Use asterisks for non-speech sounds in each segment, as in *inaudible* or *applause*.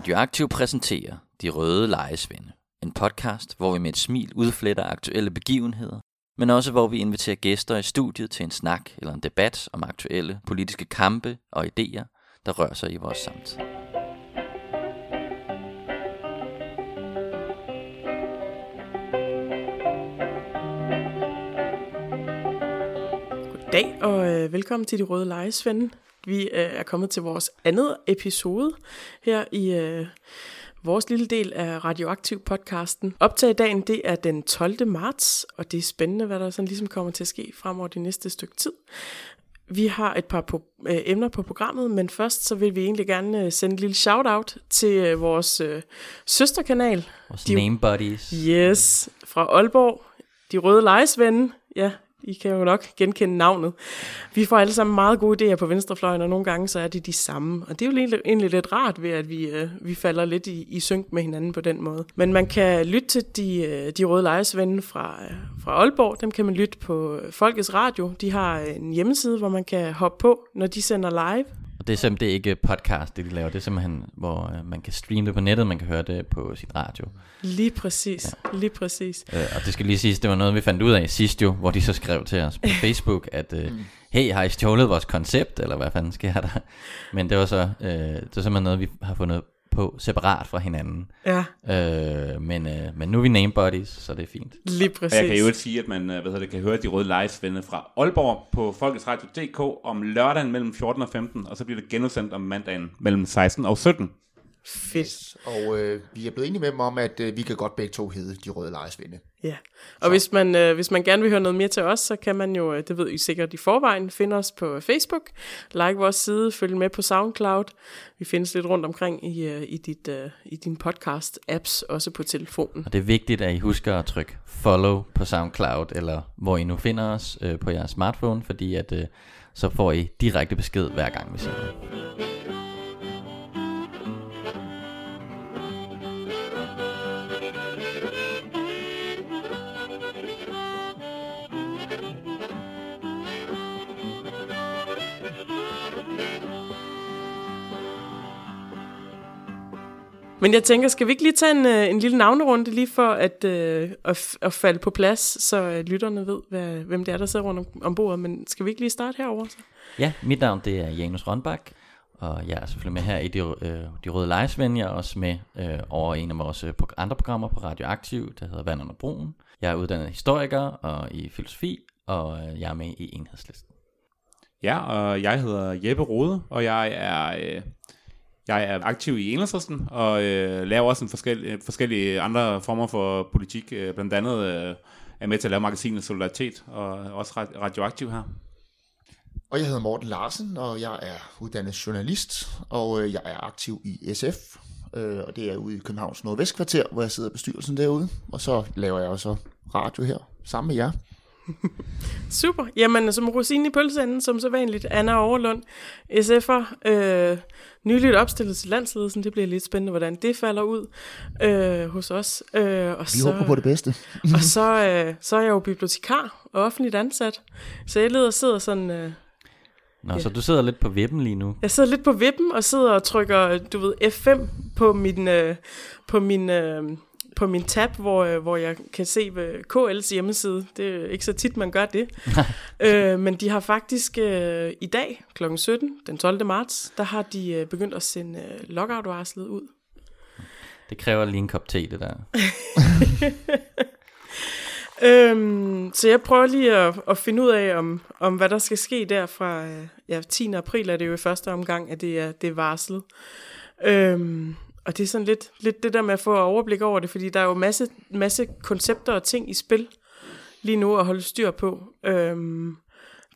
Radioaktiv præsenterer De Røde Lejesvende. En podcast, hvor vi med et smil udfletter aktuelle begivenheder, men også hvor vi inviterer gæster i studiet til en snak eller en debat om aktuelle politiske kampe og idéer, der rører sig i vores samtid. Goddag og øh, velkommen til De Røde Lejesvende. Vi øh, er kommet til vores andet episode her i øh, vores lille del af Radioaktiv podcasten. Optag dagen, det er den 12. marts, og det er spændende, hvad der sådan ligesom kommer til at ske fremover det næste stykke tid. Vi har et par po- øh, emner på programmet, men først så vil vi egentlig gerne øh, sende et lille shout-out til øh, vores øh, søsterkanal. Vores De- name buddies. Yes, fra Aalborg. De Røde Lejesvende. Ja, i kan jo nok genkende navnet. Vi får alle sammen meget gode idéer på venstrefløjen, og nogle gange så er det de samme. Og det er jo egentlig, lidt rart ved, at vi, øh, vi falder lidt i, i synk med hinanden på den måde. Men man kan lytte til de, øh, de Røde Lejesvende fra, øh, fra Aalborg. Dem kan man lytte på Folkets Radio. De har en hjemmeside, hvor man kan hoppe på, når de sender live. Det er simpelthen det er ikke podcast, det de laver. Det er simpelthen, hvor øh, man kan streame det på nettet, man kan høre det på sin radio. Lige præcis, ja. lige præcis. Øh, og det skal lige siges, det var noget, vi fandt ud af sidst jo, hvor de så skrev til os på *laughs* Facebook, at øh, hey, har I stjålet vores koncept, eller hvad fanden sker der? Men det var så, øh, det var simpelthen noget, vi har fundet på separat fra hinanden. Ja, Øh, men, øh, men nu er vi name buddies, så det er fint. lige Og præcis. jeg kan jo ikke sige, at man øh, hvad hedder det, kan høre de røde live fra Aalborg på Folketsradio.dk om lørdagen mellem 14 og 15, og så bliver det genudsendt om mandagen mellem 16 og 17. Fedt. Og øh, vi er blevet enige med dem om, at øh, vi kan godt begge to hedde de røde lejesvinde. Ja, og hvis man, øh, hvis man gerne vil høre noget mere til os, så kan man jo, øh, det ved I sikkert i forvejen, finde os på Facebook, like vores side, følge med på SoundCloud. Vi findes lidt rundt omkring i, øh, i, dit, øh, i din podcast-apps, også på telefonen. Og det er vigtigt, at I husker at trykke follow på SoundCloud, eller hvor I nu finder os øh, på jeres smartphone, fordi at, øh, så får I direkte besked hver gang vi sender. Men jeg tænker, skal vi ikke lige tage en, øh, en lille navnerunde, lige for at, øh, at, at falde på plads, så øh, lytterne ved, hvad, hvem det er, der sidder rundt om, om bordet. Men skal vi ikke lige starte herover så? Ja, mit navn det er Janus Rønbak, og jeg er selvfølgelig med her i De, øh, de Røde Lejesvend. Jeg er også med øh, over en af vores øh, andre programmer på Radioaktiv, der hedder Vand under broen. Jeg er uddannet historiker og i filosofi, og øh, jeg er med i enhedslisten. Ja, og jeg hedder Jeppe Rode, og jeg er, øh, jeg er aktiv i Enhedslisten, og øh, laver også en forskel, øh, forskellige andre former for politik. Øh, blandt andet øh, er med til at lave magasinet Solidaritet, og også radioaktiv her. Og jeg hedder Morten Larsen, og jeg er uddannet journalist, og øh, jeg er aktiv i SF. Øh, og det er ude i Københavns Nordvestkvarter, hvor jeg sidder i bestyrelsen derude. Og så laver jeg også radio her, sammen med jer. Super. Jamen, som rosinen i pølseenden, som så vanligt, Anna Overlund, SF'er, øh, nyligt opstillet til landsledelsen. Det bliver lidt spændende, hvordan det falder ud øh, hos os. Øh, og Vi så... håber på det bedste. *laughs* Og så, øh, så er jeg jo bibliotekar og offentligt ansat. Så jeg leder sidder sådan... Øh, Nå, så du sidder lidt på vippen lige nu. jeg sidder lidt på vippen og sidder og trykker, du ved, F5 på min, øh, på min, øh, på min tab, hvor, øh, hvor jeg kan se KL's hjemmeside. Det er ikke så tit, man gør det. *laughs* øh, men de har faktisk øh, i dag kl. 17, den 12. marts, der har de øh, begyndt at sende øh, lockout-varslet ud. Det kræver lige en kop te, det der. *laughs* Øhm, så jeg prøver lige at, at finde ud af, om, om hvad der skal ske der fra øh, ja, 10. april, er det jo i første omgang, at det er, det er varslet. Øhm, og det er sådan lidt, lidt det der med at få overblik over det, fordi der er jo masse, masse koncepter og ting i spil lige nu at holde styr på. Øhm,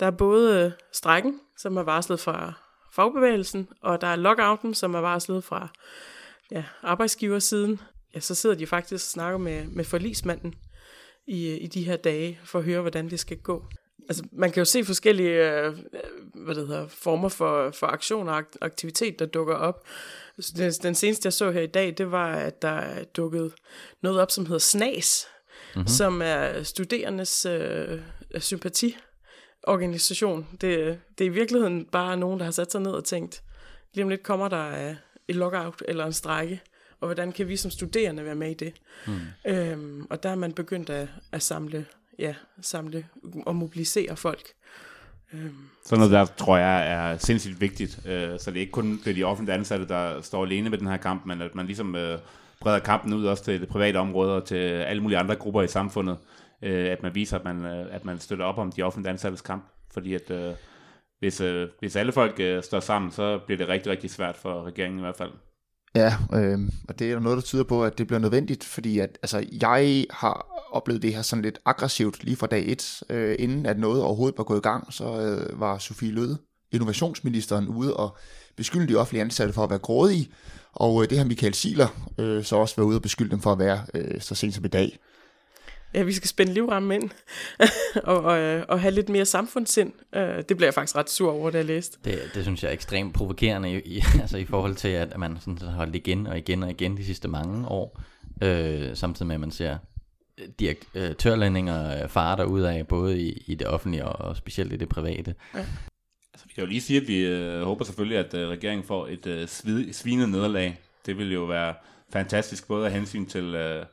der er både strækken, som er varslet fra fagbevægelsen, og der er lockouten, som er varslet fra ja, arbejdsgiversiden. Ja, så sidder de faktisk og snakker med, med forlismanden i, i de her dage, for at høre, hvordan det skal gå. Altså, man kan jo se forskellige øh, hvad det hedder, former for, for aktion og akt- aktivitet, der dukker op. Den, den seneste, jeg så her i dag, det var, at der er dukket noget op, som hedder SNAS, mm-hmm. som er studerendes øh, sympatiorganisation. Det, det er i virkeligheden bare nogen, der har sat sig ned og tænkt, lige om lidt kommer der øh, et lockout eller en strække, og hvordan kan vi som studerende være med i det. Mm. Øhm, og der er man begyndt at, at samle, ja, samle og mobilisere folk. Øhm. Sådan noget der, tror jeg, er sindssygt vigtigt. Øh, så det er ikke kun det de offentlige ansatte, der står alene med den her kamp, men at man ligesom øh, breder kampen ud også til det private område og til alle mulige andre grupper i samfundet. Øh, at man viser, at man, at man støtter op om de offentlige ansattes kamp. Fordi at hvis, hvis alle folk står sammen, så bliver det rigtig, rigtig svært for regeringen i hvert fald. Ja, øh, og det er noget, der tyder på, at det bliver nødvendigt, fordi at, altså, jeg har oplevet det her sådan lidt aggressivt lige fra dag et, øh, inden at noget overhovedet var gået i gang, så øh, var Sofie Løde, innovationsministeren, ude og beskylde de offentlige ansatte for at være grådige, og øh, det har Michael Siler øh, så også været ude og beskylde dem for at være øh, så sent som i dag ja, vi skal spænde livremmen ind *laughs* og, og, øh, og have lidt mere samfundssind. Øh, det blev jeg faktisk ret sur over, da jeg læste. Det, det synes jeg er ekstremt provokerende i, i, *laughs* altså i forhold til, at man sådan har holdt igen og igen og igen de sidste mange år. Øh, samtidig med, at man ser direktørlændinger fare ud af, både i, i det offentlige og, specielt i det private. Ja. Altså, vi kan jo lige sige, at vi øh, håber selvfølgelig, at øh, regeringen får et øh, svinet nederlag. Det vil jo være fantastisk, både af hensyn til... Øh, Øh,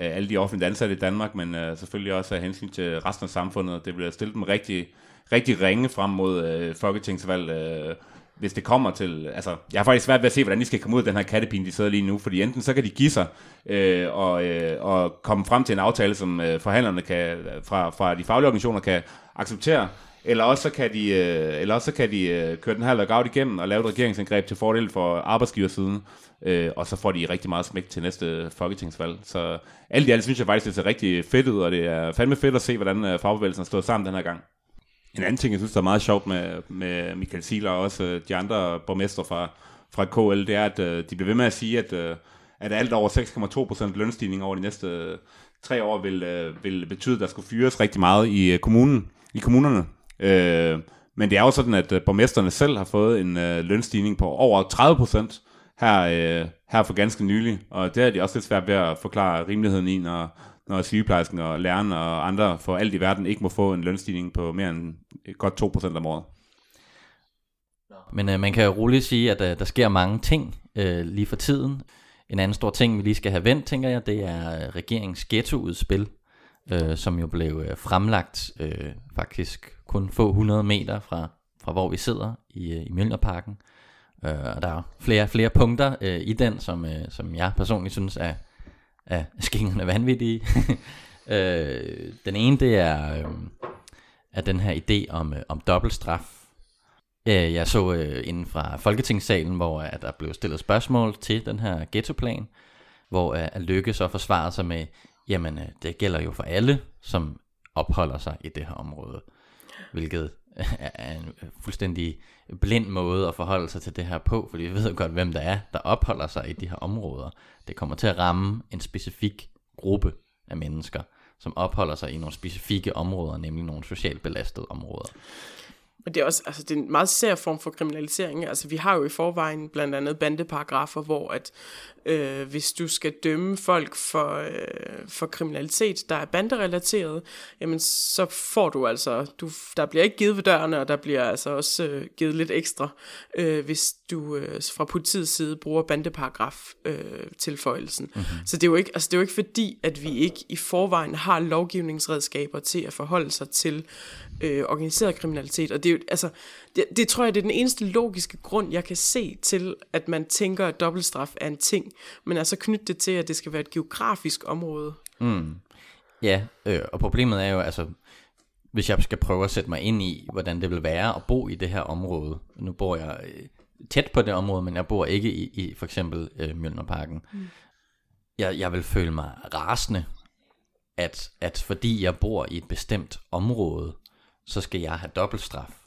Øh, alle de offentlige ansatte i Danmark, men øh, selvfølgelig også af hensyn til resten af samfundet. Det bliver stillet dem rigtig, rigtig ringe frem mod øh, folketingsvalg, øh, hvis det kommer til... Altså, jeg har faktisk svært ved at se, hvordan de skal komme ud af den her kattepine, de sidder lige nu, fordi enten så kan de give sig øh, og, øh, og komme frem til en aftale, som øh, forhandlerne kan, fra, fra de faglige organisationer kan acceptere, eller også så kan de, øh, eller også så kan de øh, køre den her lockout igennem og lave et regeringsindgreb til fordel for arbejdsgiversiden, øh, og så får de rigtig meget smæk til næste folketingsvalg. Så alt i alt synes jeg faktisk, det ser rigtig fedt ud, og det er fandme fedt at se, hvordan øh, fagbevægelsen har stået sammen den her gang. En anden ting, jeg synes, der er meget sjovt med, med Michael Sieler og også øh, de andre borgmester fra, fra KL, det er, at øh, de bliver ved med at sige, at, øh, at alt over 6,2% lønstigning over de næste øh, tre år vil, øh, vil betyde, at der skulle fyres rigtig meget i kommunen, i kommunerne. Øh, men det er jo sådan, at borgmesterne selv har fået en øh, lønstigning på over 30 procent her, øh, her for ganske nylig, og det er de også lidt svært ved at forklare rimeligheden i, når, når sygeplejersken og læreren og andre for alt i verden ikke må få en lønstigning på mere end øh, godt 2% om året. Men øh, man kan jo roligt sige, at øh, der sker mange ting øh, lige for tiden. En anden stor ting, vi lige skal have vendt, tænker jeg, det er øh, regeringens ghettoudspil, øh, som jo blev øh, fremlagt øh, faktisk kun få 100 meter fra, fra hvor vi sidder i, øh, i Mjølnerparken. Øh, Øh, og der er flere, flere punkter øh, i den, som, øh, som jeg personligt synes er, er skingerne vanvittige. *laughs* øh, den ene, det er, øh, er den her idé om, øh, om dobbeltstraf. Øh, jeg så øh, inden fra Folketingssalen, hvor øh, at der blev stillet spørgsmål til den her ghettoplan, hvor øh, at Lykke så forsvarede sig med, jamen øh, det gælder jo for alle, som opholder sig i det her område hvilket *laughs* er en øh, fuldstændig blind måde at forholde sig til det her på, fordi vi ved godt, hvem der er, der opholder sig i de her områder. Det kommer til at ramme en specifik gruppe af mennesker, som opholder sig i nogle specifikke områder, nemlig nogle socialt belastede områder. Men det er også altså, det er en meget sær form for kriminalisering. Altså, vi har jo i forvejen blandt andet bandeparagrafer, hvor at øh, hvis du skal dømme folk for, øh, for kriminalitet, der er banderelateret, jamen så får du altså, du, der bliver ikke givet ved dørene, og der bliver altså også øh, givet lidt ekstra, øh, hvis du øh, fra politiets side bruger bandeparagraf øh, tilføjelsen. Mm-hmm. Så det er, jo ikke, altså, det er jo ikke fordi, at vi ikke i forvejen har lovgivningsredskaber til at forholde sig til øh, organiseret kriminalitet, og det er jo, altså, det, det tror jeg, det er den eneste logiske grund, jeg kan se til, at man tænker, at dobbeltstraf er en ting, men altså knytte det til, at det skal være et geografisk område. Mm. Ja, øh, og problemet er jo, altså, hvis jeg skal prøve at sætte mig ind i, hvordan det vil være at bo i det her område. Nu bor jeg øh, tæt på det område, men jeg bor ikke i, i for eksempel øh, Mjølnerparken. Mm. Jeg, jeg vil føle mig rasende, at, at fordi jeg bor i et bestemt område, så skal jeg have dobbeltstraf.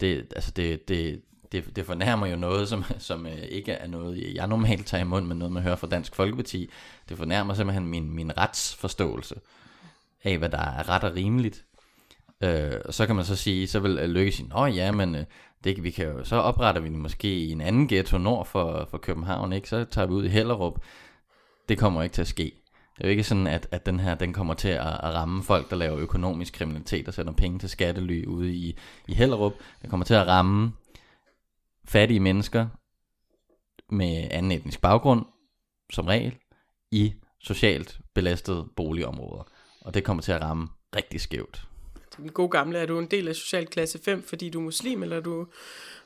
Det, altså det, det, det, det fornærmer jo noget, som, som øh, ikke er noget, jeg normalt tager imod, men noget, man hører fra Dansk Folkeparti. Det fornærmer simpelthen min, min retsforståelse af, hvad der er ret og rimeligt. Øh, og så kan man så sige, så vil øh, Lykke sige, åh ja, men øh, det, vi kan jo, så opretter vi måske i en anden ghetto nord for, for København, ikke? så tager vi ud i Hellerup. Det kommer ikke til at ske. Det er jo ikke sådan, at, at den her den kommer til at, at ramme folk, der laver økonomisk kriminalitet og sender penge til skattely ude i, i Hellerup. Det kommer til at ramme fattige mennesker, med anden etnisk baggrund, som regel, i socialt belastede boligområder. Og det kommer til at ramme rigtig skævt. Den gode gamle, er du en del af socialklasse 5, fordi du er muslim, eller er du...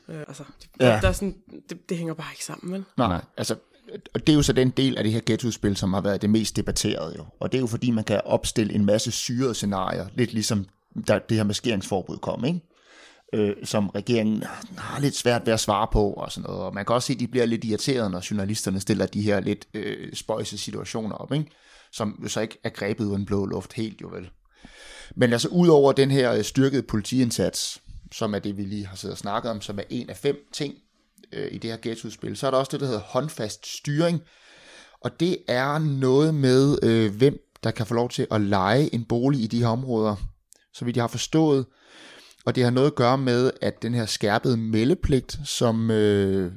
Øh, altså, det, Ja. der er sådan, det, det hænger bare ikke sammen, vel? Nej, Nej. Nej. altså, og det er jo så den del af det her ghettospil, som har været det mest debatterede jo. Og det er jo fordi, man kan opstille en masse syrede scenarier, lidt ligesom da det her maskeringsforbud kom, ikke? Øh, som regeringen har lidt svært ved at svare på og sådan noget. Og man kan også se, at de bliver lidt irriterede, når journalisterne stiller de her lidt øh, spøjse situationer op, ikke? Som jo så ikke er grebet uden blå luft helt jo vel. Men altså ud over den her øh, styrkede politiindsats, som er det, vi lige har siddet og snakket om, som er en af fem ting øh, i det her ghettoudspil, så er der også det, der hedder håndfast styring. Og det er noget med, øh, hvem der kan få lov til at lege en bolig i de her områder, så vidt jeg har forstået. Og det har noget at gøre med, at den her skærpede meldepligt, som øh,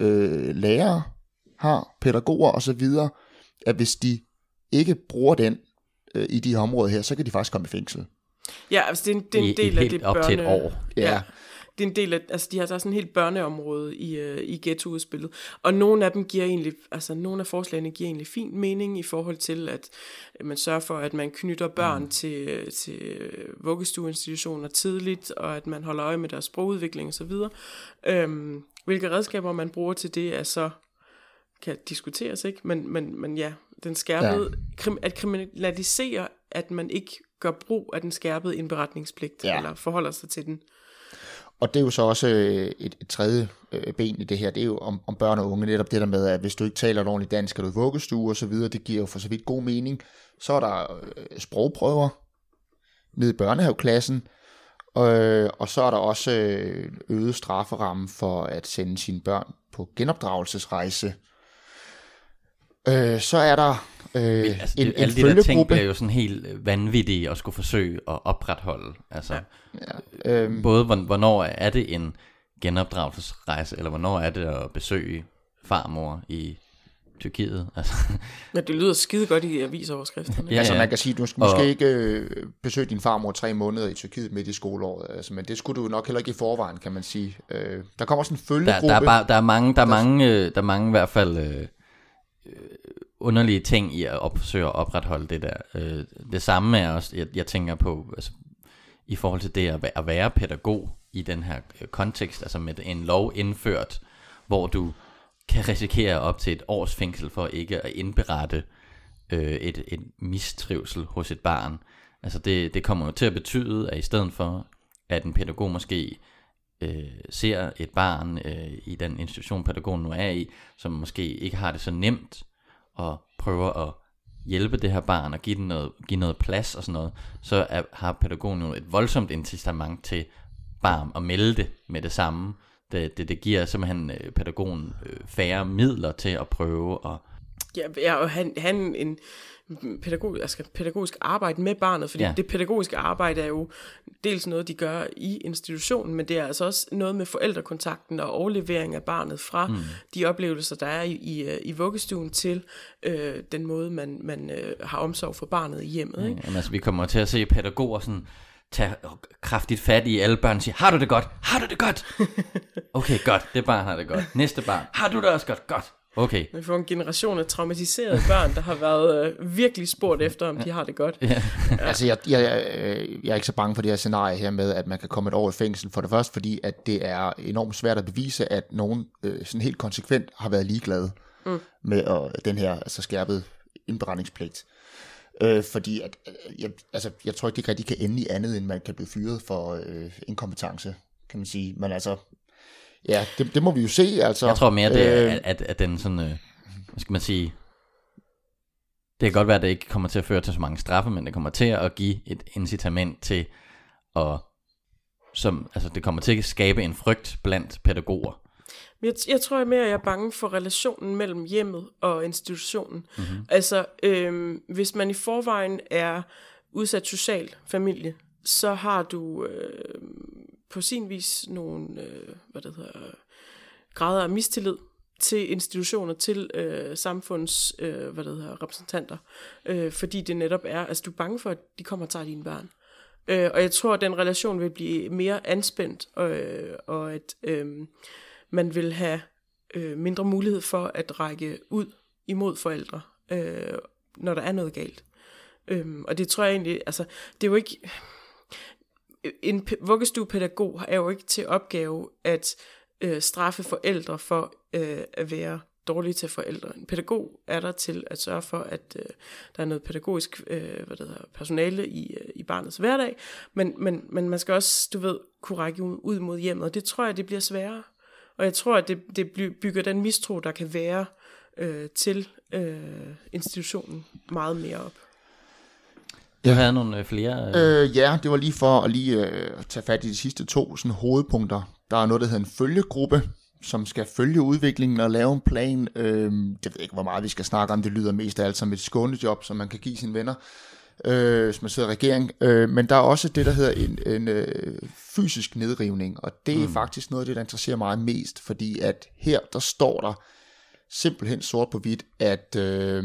øh, lærere har, pædagoger osv., at hvis de ikke bruger den øh, i de her områder her, så kan de faktisk komme i fængsel. Ja, altså det er en, det er en I, del i af helt det op børne... til et år. Ja. Det er en del af, altså de har der er sådan et helt børneområde i, øh, i ghettoudspillet. Og nogle af dem giver egentlig, altså nogle af forslagene giver egentlig fin mening i forhold til, at man sørger for, at man knytter børn mm. til, øh, til øh, vuggestueinstitutioner tidligt, og at man holder øje med deres sprogudvikling osv. Øhm, hvilke redskaber man bruger til det, er så kan diskuteres, ikke? Men, men, men ja, den skærpede, ja. Krim, at kriminalisere, at man ikke gør brug af den skærpede indberetningspligt, ja. eller forholder sig til den. Og det er jo så også øh, et, et tredje øh, ben i det her, det er jo om, om børn og unge, netop det der med, at hvis du ikke taler et ordentligt dansk, er du i vuggestue og så videre, det giver jo for så vidt god mening. Så er der øh, sprogprøver ned i børnehaveklassen, øh, og så er der også øh, øget strafferamme for at sende sine børn på genopdragelsesrejse. Øh, så er der øh, Altså, en, det, en alle de der ting bliver jo sådan helt øh, vanvittige at skulle forsøge at opretholde. Altså, ja. Øh, både hvor- hvornår er det en genopdragelsesrejse, eller hvornår er det at besøge farmor i Tyrkiet. *laughs* Altså, Ja, det lyder skide godt i avisoverskrifterne. Ja, Ja, altså ja. man kan sige, du skal måske Og- ikke øh, besøge din farmor tre måneder i Tyrkiet midt i skoleåret, altså, men det skulle du nok heller ikke i forvejen, kan man sige. Øh, der kommer også en der, følgegruppe. der, er bare, der er mange, der er mange, øh, der er mange i hvert fald øh, øh, underlige ting i at opsøge at opretholde det der. Øh, det samme er også, jeg, jeg tænker på, altså, i forhold til det at være, at være pædagog i den her øh, kontekst, altså med en lov indført, hvor du kan risikere op til et års fængsel for ikke at indberette øh, et, et mistrivsel hos et barn. Altså det, det kommer jo til at betyde, at i stedet for, at en pædagog måske øh, ser et barn øh, i den institution, pædagogen nu er i, som måske ikke har det så nemt, og prøver at hjælpe det her barn og give, den noget, give noget plads og sådan noget, så er, har pædagogen jo et voldsomt incitament til bare at melde det med det samme. Det, det, det giver simpelthen øh, pædagogen øh, færre midler til at prøve at Ja, ja og han, han en pædagog, altså pædagogisk arbejde med barnet, fordi Ja. det pædagogiske arbejde er jo dels noget, de gør i institutionen, men det er altså også noget med forældrekontakten og overlevering af barnet fra mm. de oplevelser, der er i, i, øh, i vuggestuen til øh, den måde, man, man øh, har omsorg for barnet i hjemmet. Ikke? Jamen, altså, vi kommer til at se pædagoger sådan tage kraftigt fat i alle børn og sige, har du det godt? Har du det godt? *laughs* Okay, godt. Det barn har det godt. Næste barn. Har du det også godt? Godt. Okay. Vi får en generation af traumatiserede *laughs* børn, der har været øh, virkelig spurgt efter, om de har det godt. Ja. *laughs* Altså, jeg, jeg, øh, jeg er ikke så bange for det her scenarie her med, at man kan komme et år i fængsel. For det første, fordi at det er enormt svært at bevise, at nogen øh, sådan helt konsekvent har været ligeglade mm. med at, den her altså, skærpede indberetningspligt. Øh, fordi at, øh, jeg, altså, jeg tror ikke, det rigtig kan ende i andet, end man kan blive fyret for øh, inkompetence, kan man sige. Men altså, ja, det, det må vi jo se. Altså, Jeg tror mere, det er, øh, at, at, den sådan, øh, hvad skal man sige, det kan godt være, at det ikke kommer til at føre til så mange straffe, men det kommer til at give et incitament til at, som, altså det kommer til at skabe en frygt blandt pædagoger. Jeg, jeg tror mere, at jeg er bange for relationen mellem hjemmet og institutionen. Mm-hmm. Altså, øhm, hvis man i forvejen er udsat social familie, så har du øh, på sin vis nogle øh, hvad det hedder, grader af mistillid til institutioner, til øh, samfunds øh, hvad det hedder, repræsentanter. Øh, fordi det netop er, altså du er bange for, at de kommer og tager dine børn. Øh, og jeg tror, at den relation vil blive mere anspændt, øh, og at øh, man vil have øh, mindre mulighed for at række ud imod forældre, øh, når der er noget galt. Øh, og det tror jeg egentlig, altså, det er jo ikke, en vuggestuepædagog er jo ikke til opgave at øh, straffe forældre for øh, at være dårlige til forældre. En pædagog er der til at sørge for, at øh, der er noget pædagogisk øh, hvad det hedder, personale i, øh, i barnets hverdag, men, men, men man skal også, du ved, kunne række ud mod hjemmet, og det tror jeg, det bliver sværere. Og jeg tror, at det, det bygger den mistro, der kan være øh, til øh, institutionen meget mere op. Jeg havde nogle øh, flere... Øh... Øh, ja, det var lige for at lige øh, tage fat i de sidste to sådan, hovedpunkter. Der er noget, der hedder en følgegruppe, som skal følge udviklingen og lave en plan. Øh, jeg ved ikke, hvor meget vi skal snakke om. Det lyder mest af alt som et skånejob, som man kan give sine venner, øh, hvis man sidder i regering. Øh, men der er også det, der hedder en, en øh, fysisk nedrivning, og det er mm. faktisk noget af det, der interesserer mig mest, fordi at her, der står der simpelthen sort på hvidt, at... Øh,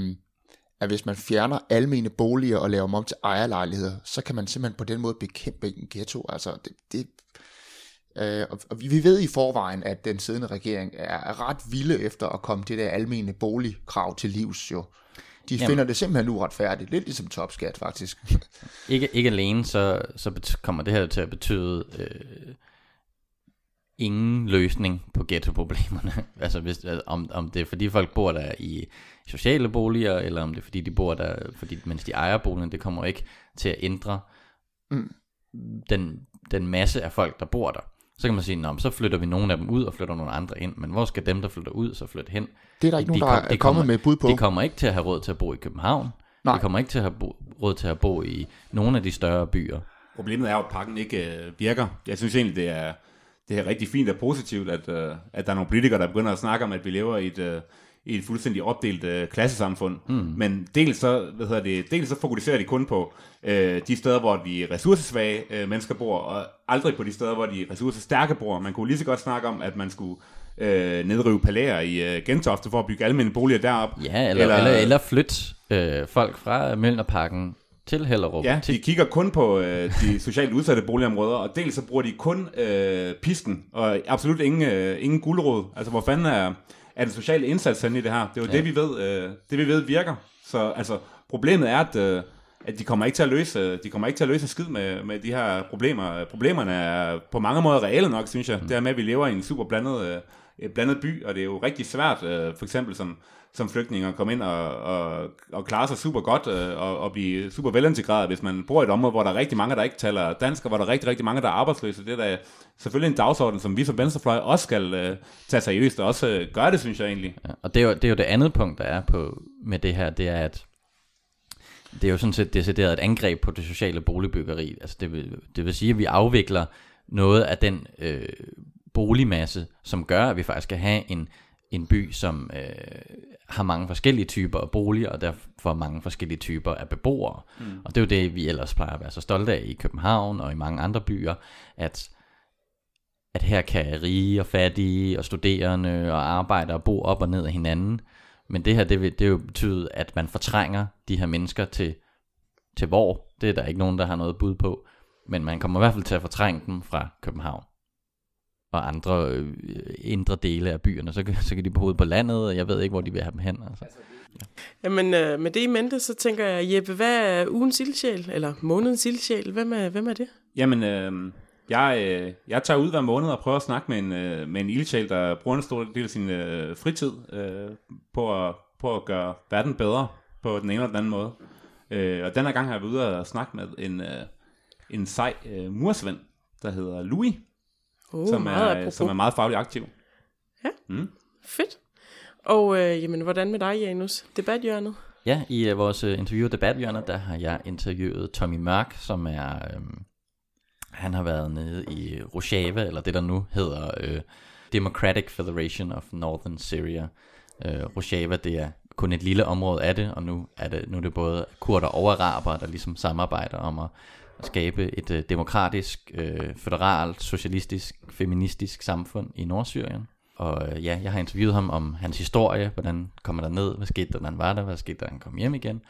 at hvis man fjerner almene boliger og laver dem om til ejerlejligheder, så kan man simpelthen på den måde bekæmpe en ghetto. Altså, det, det, øh, og vi ved i forvejen, at den siddende regering er ret vilde efter at komme det der almene boligkrav til livs jo. De Jamen. finder det simpelthen uretfærdigt. Lidt ligesom topskat, faktisk. *laughs* ikke, ikke alene, så, så kommer det her til at betyde øh, ingen løsning på ghettoproblemerne. *laughs* altså hvis, altså, om, om det er fordi folk bor der i sociale boliger, eller om det er fordi de bor der, fordi, mens de ejer boligen, det kommer ikke til at ændre mm. den, den masse af folk, der bor der. Så kan man sige, Nå, så flytter vi nogle af dem ud og flytter nogle andre ind. Men hvor skal dem, der flytter ud, så flytte hen? Det er der ikke de nogen, der kom, er kommet med bud på. De kommer ikke til at have råd til at bo i København. Nej. De kommer ikke til at have bo, råd til at bo i nogle af de større byer. Problemet er jo, at pakken ikke øh, virker. Jeg synes egentlig, det er, det er rigtig fint og positivt, at, øh, at der er nogle politikere, der begynder at snakke om, at vi lever i et, øh, i et fuldstændig opdelt øh, klassesamfund. Mm. Men dels så, hvad hedder det, dels så fokuserer de kun på øh, de steder, hvor de ressourcesvage øh, mennesker bor, og aldrig på de steder, hvor de ressourcestærke bor. Man kunne lige så godt snakke om, at man skulle øh, nedrive palæer i øh, Gentofte for at bygge almindelige boliger derop. Ja, eller, eller, eller, eller flytte øh, folk fra Mølnerparken til Hellerup. Ja, de kigger kun på øh, de socialt udsatte boligområder, og dels så bruger de kun øh, pisken, og absolut ingen, øh, ingen guldråd. Altså, hvor fanden er, er den sociale indsats i det her? Det er jo ja. det, vi ved, øh, det, vi ved virker. Så altså, problemet er, at, øh, at de kommer ikke til at løse, de kommer ikke til at løse skid med, med de her problemer. Problemerne er på mange måder reelle nok, synes jeg. Mm. Det er med, at vi lever i en super blandet, øh, blandet by, og det er jo rigtig svært, øh, for eksempel som som flygtning at komme ind og, og, og klare sig super godt øh, og, og blive super velintegreret, hvis man bor i et område, hvor der er rigtig mange, der ikke taler dansk, og hvor der er rigtig, rigtig mange, der er arbejdsløse. Det er da selvfølgelig en dagsorden, som vi som venstrefløj også skal øh, tage seriøst, og også øh, gøre det, synes jeg egentlig. Ja, og det er, jo, det er jo det andet punkt, der er på med det her, det er, at det er jo sådan set decideret et angreb på det sociale boligbyggeri. Altså det vil, det vil sige, at vi afvikler noget af den øh, boligmasse, som gør, at vi faktisk skal have en en by, som øh, har mange forskellige typer af boliger, og derfor mange forskellige typer af beboere. Mm. Og det er jo det, vi ellers plejer at være så stolte af i København og i mange andre byer, at, at her kan rige og fattige og studerende og arbejdere bo op og ned af hinanden. Men det her, det vil, det vil betyde, at man fortrænger de her mennesker til, til hvor. Det er der ikke nogen, der har noget bud på. Men man kommer i hvert fald til at fortrænge dem fra København og andre øh, indre dele af byerne. Så, så kan de bo på landet, og jeg ved ikke, hvor de vil have dem hen. Altså. Ja. Jamen, øh, med det i mente, så tænker jeg, Jeppe, hvad er ugens ildsjæl, eller månedens ildsjæl? Hvem er, hvem er det? Jamen, øh, jeg, øh, jeg tager ud hver måned og prøver at snakke med en, øh, med en ildsjæl, der bruger en stor del af sin øh, fritid øh, på, at, på at gøre verden bedre på den ene eller den anden måde. Øh, og denne gang har jeg været ude og snakke med en, øh, en sej øh, mursvend, der hedder Louis, uh, som, er, som er meget fagligt aktiv. Ja, mm. fedt. Og øh, jamen, hvordan med dig, Janus? Debathjørnet? Ja, i uh, vores uh, interview af Debathjørnet, der har jeg interviewet Tommy Mørk, som er... Øh, han har været nede i Rojava, eller det der nu hedder øh, Democratic Federation of Northern Syria. Øh, Rojava, det er kun et lille område af det, og nu er det, nu er det både kurder og araber, der ligesom samarbejder om at at skabe et øh, demokratisk, øh, federalt, socialistisk, feministisk samfund i Nordsyrien. Og øh, ja, jeg har interviewet ham om hans historie, hvordan kommer der ned, hvad skete der, når han var der, hvad skete der, han kom hjem igen.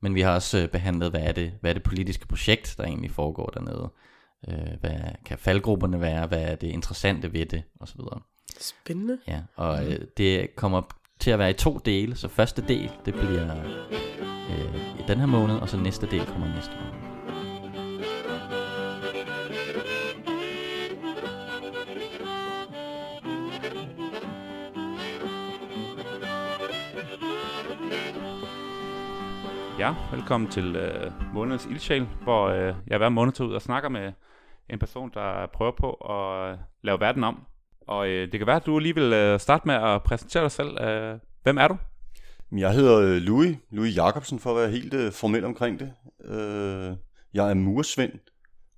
Men vi har også øh, behandlet, hvad er, det, hvad er det politiske projekt, der egentlig foregår dernede. Øh, hvad kan faldgrupperne være, hvad er det interessante ved det, osv. Spændende. Ja, og øh, det kommer til at være i to dele. Så første del, det bliver øh, i den her måned, og så næste del kommer næste måned. Ja, velkommen til øh, månedens ildsjæl, hvor øh, jeg hver måned tager ud og snakker med en person, der prøver på at øh, lave verden om. Og øh, det kan være, at du lige vil øh, starte med at præsentere dig selv. Øh, hvem er du? Jeg hedder øh, Louis, Louis Jacobsen for at være helt øh, formel omkring det. Øh, jeg er mursvend,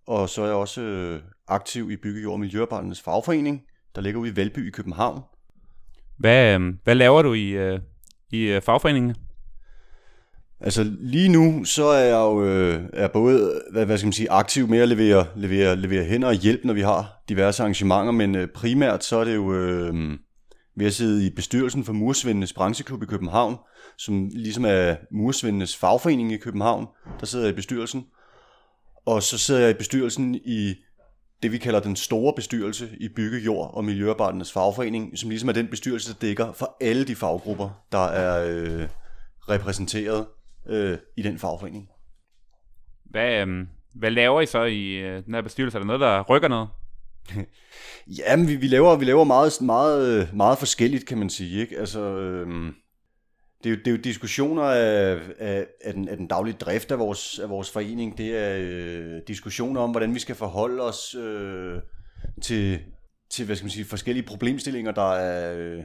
og så er jeg også øh, aktiv i Byggejord og Miljøarbejdernes Fagforening, der ligger ude i Valby i København. Hvad, øh, hvad laver du i, øh, i øh, fagforeningen? Altså lige nu, så er jeg jo øh, er både hvad, hvad skal man sige, aktiv med at levere, levere, levere hænder og hjælp, når vi har diverse arrangementer, men øh, primært så er det jo øh, ved at sidde i bestyrelsen for Mursvendenes brancheklub i København, som ligesom er Mursvendenes fagforening i København. Der sidder jeg i bestyrelsen. Og så sidder jeg i bestyrelsen i det, vi kalder den store bestyrelse i Bygge, Jord og Miljøarbejdernes Fagforening, som ligesom er den bestyrelse, der dækker for alle de faggrupper, der er øh, repræsenteret øh, i den fagforening. Hvad, øh, hvad laver I så i øh, den her bestyrelse? Er der noget, der rykker noget? *laughs* Jamen, vi, vi laver, vi laver meget, meget, meget forskelligt, kan man sige. Ikke? Altså, øhm, det, er jo, det er jo diskussioner af, af, af, den, af den daglige drift af vores, af vores forening. Det er øh, diskussioner om, hvordan vi skal forholde os øh, til, til hvad skal man sige, forskellige problemstillinger, der er...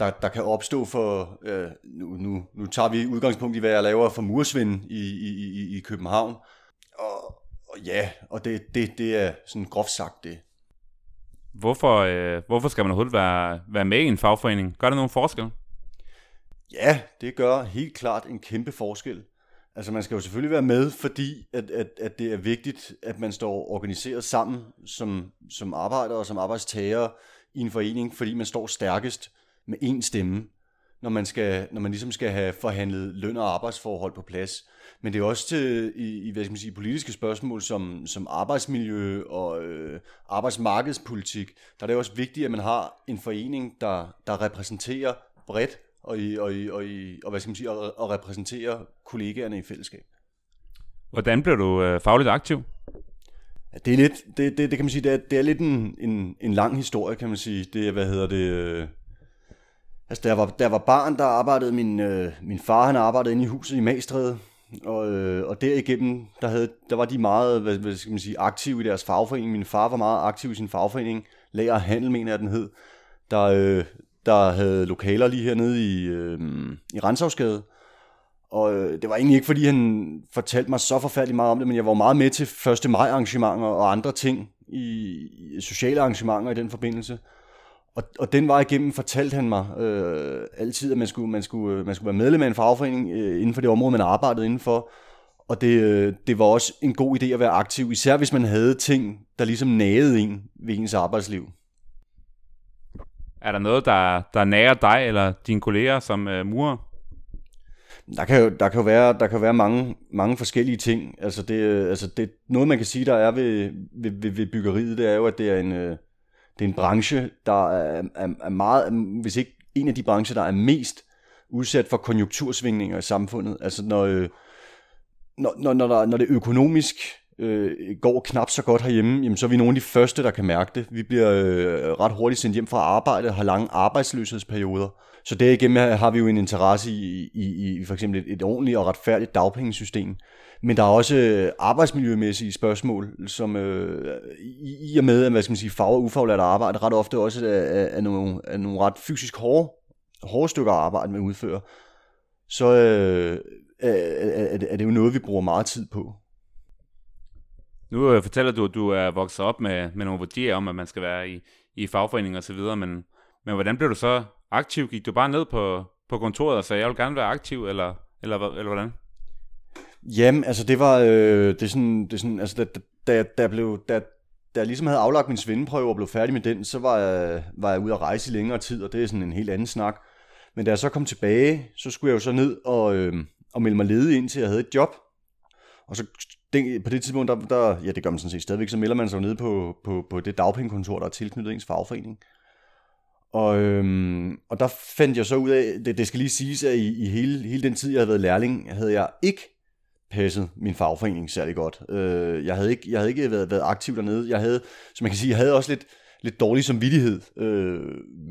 Der, der kan opstå for, øh, nu, nu, nu tager vi udgangspunkt i, hvad jeg laver for mursvind i, i, i, i København. Og, og ja, og det, det, det er sådan groft sagt det. Hvorfor, øh, hvorfor skal man overhovedet være, være med i en fagforening? Gør det nogen forskel? Ja, det gør helt klart en kæmpe forskel. Altså man skal jo selvfølgelig være med, fordi at, at, at det er vigtigt, at man står organiseret sammen som, som arbejder og som arbejdstager i en forening, fordi man står stærkest med én stemme, når man, skal, når man ligesom skal have forhandlet løn og arbejdsforhold på plads. Men det er også til, i, i hvad skal man sige, politiske spørgsmål som, som arbejdsmiljø og øh, arbejdsmarkedspolitik. Der er det også vigtigt, at man har en forening, der, der repræsenterer bredt og, i, og, i, og, i, og, hvad skal man sige, og, og repræsenterer kollegaerne i fællesskab. Hvordan blev du øh, fagligt aktiv? Ja, det er lidt, det, det, det kan man sige, det er, det er lidt en, en, en lang historie, kan man sige. Det er, hvad hedder det, øh, Altså, da jeg var, da jeg var barn, der arbejdede min, øh, min far, han arbejdede inde i huset i Magstræde, og, øh, og derigennem, der, havde, der var de meget hvad, hvad skal man sige, aktive i deres fagforening. Min far var meget aktiv i sin fagforening, Lager Handel, mener jeg, den hed, der, øh, der havde lokaler lige hernede i, øh, i Renshavsgade. Og øh, det var egentlig ikke, fordi han fortalte mig så forfærdeligt meget om det, men jeg var meget med til 1. maj arrangementer og andre ting, i, i sociale arrangementer i den forbindelse. Og, og den vej igennem fortalte han mig øh, altid, at man skulle, man, skulle, øh, man skulle være medlem af en fagforening øh, inden for det område, man arbejdede indenfor. Og det, øh, det var også en god idé at være aktiv, især hvis man havde ting, der ligesom nagede en ved ens arbejdsliv. Er der noget, der, der nærer dig eller dine kolleger som øh, murer? Der kan jo, der kan jo være, der kan være mange, mange forskellige ting. Altså det, øh, altså det, noget, man kan sige, der er ved, ved, ved, ved byggeriet, det er jo, at det er en, øh, det er en branche, der er, er, er meget, hvis ikke en af de brancher, der er mest udsat for konjunktursvingninger i samfundet. Altså når, øh, når, når, når, der, når det økonomisk øh, går knap så godt herhjemme, jamen, så er vi nogle af de første, der kan mærke det. Vi bliver øh, ret hurtigt sendt hjem fra arbejde og har lange arbejdsløshedsperioder. Så derigennem har vi jo en interesse i, i, i for eksempel et, et ordentligt og retfærdigt dagpengesystem. Men der er også øh, arbejdsmiljømæssige spørgsmål, som øh, i, i og med, at hvad skal man sige, fag- og ufaglært arbejde ret ofte også er, er, er, nogle, er nogle ret fysisk hårde, hårde stykker arbejde, man udfører, så øh, er, er, er det jo noget, vi bruger meget tid på. Nu fortæller du, at du er vokset op med, med nogle værdier om, at man skal være i, i fagforening og så videre, men, men hvordan blev du så aktiv? Gik du bare ned på, på kontoret og sagde, jeg vil gerne være aktiv, eller, eller, eller hvordan? Jamen, altså det var, øh, det er sådan, det er sådan, altså da, da, da, blev, da, da jeg ligesom havde aflagt min svendeprøve og blev færdig med den, så var jeg, var jeg ude at rejse i længere tid, og det er sådan en helt anden snak. Men da jeg så kom tilbage, så skulle jeg jo så ned og, øh, og melde mig ledig ind til, jeg havde et job. Og så den, på det tidspunkt, der, der, ja det gør man sådan set stadigvæk, så melder man sig nede på, på, på det dagpengekontor, der er tilknyttet ens fagforening. Og, øhm, og der fandt jeg så ud af, det, det skal lige siges, at i, i hele, hele den tid, jeg havde været lærling, havde jeg ikke passet min fagforening særlig godt. Øh, jeg havde ikke, jeg havde ikke været, været aktiv dernede. Jeg havde, som man kan sige, jeg havde også lidt, lidt dårlig samvittighed, øh,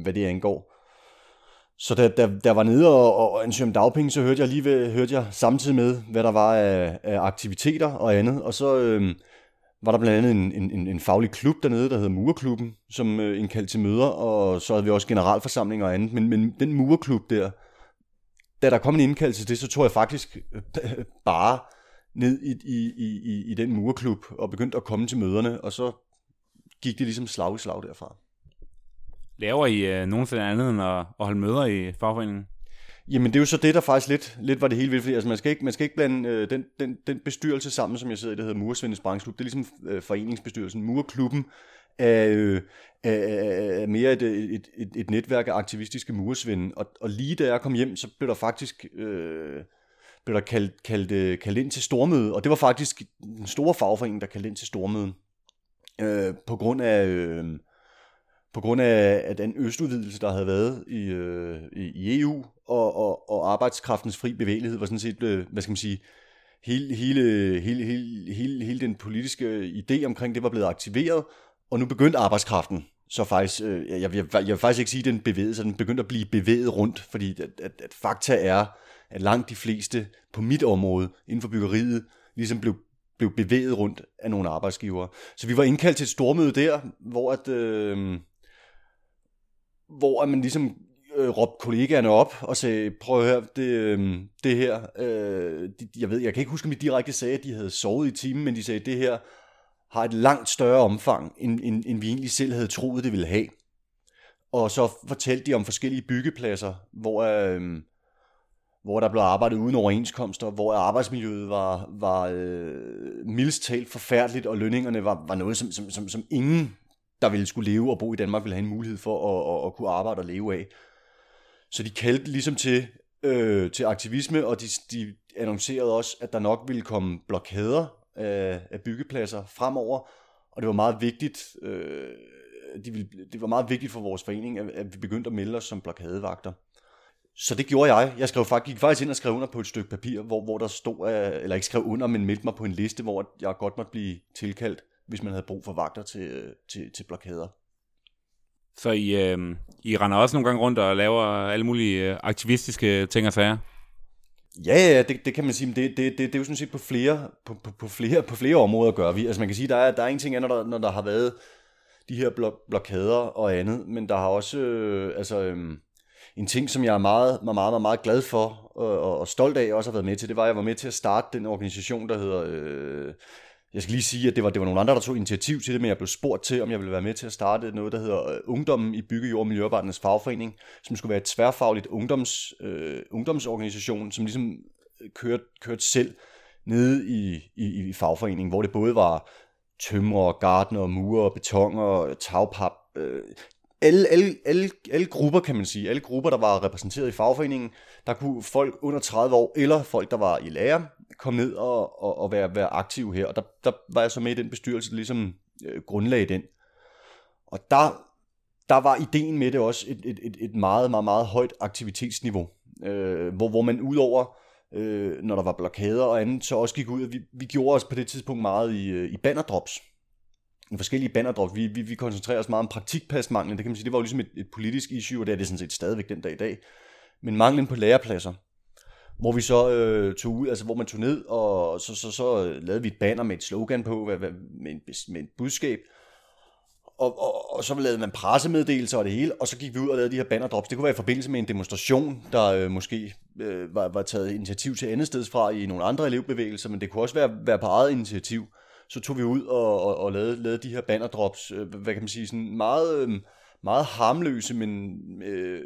hvad det angår. Så da, da, da jeg var nede og, og ansøgte om dagpenge, så hørte jeg lige ved, hørte jeg samtidig med, hvad der var af, af aktiviteter og andet. Og så øh, var der blandt andet en, en, en faglig klub dernede, der hedder Murerklubben, som øh, indkaldte til møder, og så havde vi også generalforsamlinger og andet. Men, men den Murerklub der, da der kom en indkaldelse til det, så tog jeg faktisk øh, *laughs* bare ned i, i, i, i den Murerklub og begyndte at komme til møderne, og så gik det ligesom slag i slag derfra. Laver I øh, nogensinde andet end at, at holde møder i fagforeningen? Jamen det er jo så det, der faktisk lidt, lidt var det hele vildt, fordi altså, man, skal ikke, man skal ikke blande øh, den, den, den bestyrelse sammen, som jeg sidder i, det hedder Mursvendes Brancheklub. Det er ligesom øh, foreningsbestyrelsen. Murklubben er, øh, er, mere et, et, et, et netværk af aktivistiske muresvinde. og, og lige da jeg kom hjem, så blev der faktisk... Øh, blev der kaldt, kaldt, øh, kaldt ind til stormøde, og det var faktisk den store fagforening, der kaldte ind til stormøde, øh, på grund af, øh, på grund af, af den østudvidelse, der havde været i, øh, i EU, og, og, og arbejdskraftens fri bevægelighed var sådan set, øh, hvad skal man sige, hele, hele, hele, hele, hele, hele den politiske øh, idé omkring det var blevet aktiveret, og nu begyndte arbejdskraften så faktisk, øh, jeg, jeg, jeg vil faktisk ikke sige, at den bevægede sig, den begyndte at blive bevæget rundt, fordi at, at, at fakta er, at langt de fleste på mit område inden for byggeriet ligesom blev, blev bevæget rundt af nogle arbejdsgivere. Så vi var indkaldt til et stormøde der, hvor at, øh, hvor man ligesom øh, råbte kollegaerne op og sagde, prøv at høre, det, øh, det her, øh, de, jeg ved, jeg kan ikke huske, om de direkte sagde, at de havde sovet i timen, men de sagde, det her har et langt større omfang, end, end, end vi egentlig selv havde troet, det ville have. Og så fortalte de om forskellige byggepladser, hvor, øh, hvor der blev arbejdet uden overenskomster, hvor arbejdsmiljøet var, var øh, mildst talt forfærdeligt, og lønningerne var, var noget, som, som, som, som ingen, der ville skulle leve og bo i Danmark, ville have en mulighed for at, at, at kunne arbejde og leve af. Så de kaldte ligesom til, øh, til aktivisme, og de, de annoncerede også, at der nok ville komme blokader af, af byggepladser fremover, og det var meget vigtigt, øh, de ville, det var meget vigtigt for vores forening, at, at vi begyndte at melde os som blokadevagter. Så det gjorde jeg. Jeg skrev faktisk, gik faktisk ind og skrev under på et stykke papir, hvor, hvor der stod, øh, eller ikke skrev under, men meldte mig på en liste, hvor jeg godt måtte blive tilkaldt, hvis man havde brug for vagter til, til, til blokader. Så I, øh, I render også nogle gange rundt og laver alle mulige øh, aktivistiske ting og sager? Ja, ja, det, det kan man sige, det, det, det, det er jo sådan set på flere, på, på, på flere, på flere områder gør vi. Altså man kan sige, der er, der er en ting, når der, når der har været de her blok, blokader og andet, men der har også, øh, altså, øh, en ting, som jeg er meget, meget, meget, meget glad for og, og stolt af, og også har været med til, det var, at jeg var med til at starte den organisation, der hedder... Øh, jeg skal lige sige, at det var, det var nogle andre, der tog initiativ til det, men jeg blev spurgt til, om jeg ville være med til at starte noget, der hedder øh, Ungdommen i Bygge, Jord og Miljøarbejdernes Fagforening, som skulle være et tværfagligt ungdoms, øh, ungdomsorganisation, som ligesom øh, kørte, kørte selv nede i, i, i fagforeningen, hvor det både var tømrer, gardner, murer, beton og tagpap, øh, alle, alle, alle, alle grupper, kan man sige, alle grupper, der var repræsenteret i fagforeningen, der kunne folk under 30 år, eller folk, der var i lære, komme ned og, og, og være, være aktiv her. Og der, der var jeg så med i den bestyrelse, der ligesom øh, grundlagde den. Og der, der var ideen med det også et, et, et, et meget, meget, meget højt aktivitetsniveau, øh, hvor, hvor man udover, øh, når der var blokader og andet, så også gik ud, vi, vi gjorde os på det tidspunkt meget i, øh, i bannerdrops i forskellige bannerdrops. Vi, vi, vi koncentrerer os meget om praktikpladsmanglen. Det kan man sige, det var jo ligesom et, et politisk issue, og det er det sådan set stadigvæk den dag i dag. Men manglen på lærepladser, hvor vi så øh, tog ud, altså hvor man tog ned, og så, så, så øh, lavede vi et banner med et slogan på, med, med, en, med et budskab, og, og, og så lavede man pressemeddelelser og det hele, og så gik vi ud og lavede de her bannerdrops. Det kunne være i forbindelse med en demonstration, der øh, måske øh, var, var taget initiativ til andet sted fra i nogle andre elevbevægelser, men det kunne også være, være på eget initiativ så tog vi ud og, og, og lavede, lavede de her bannerdrops, øh, hvad kan man sige, sådan meget, øh, meget harmløse, men, øh,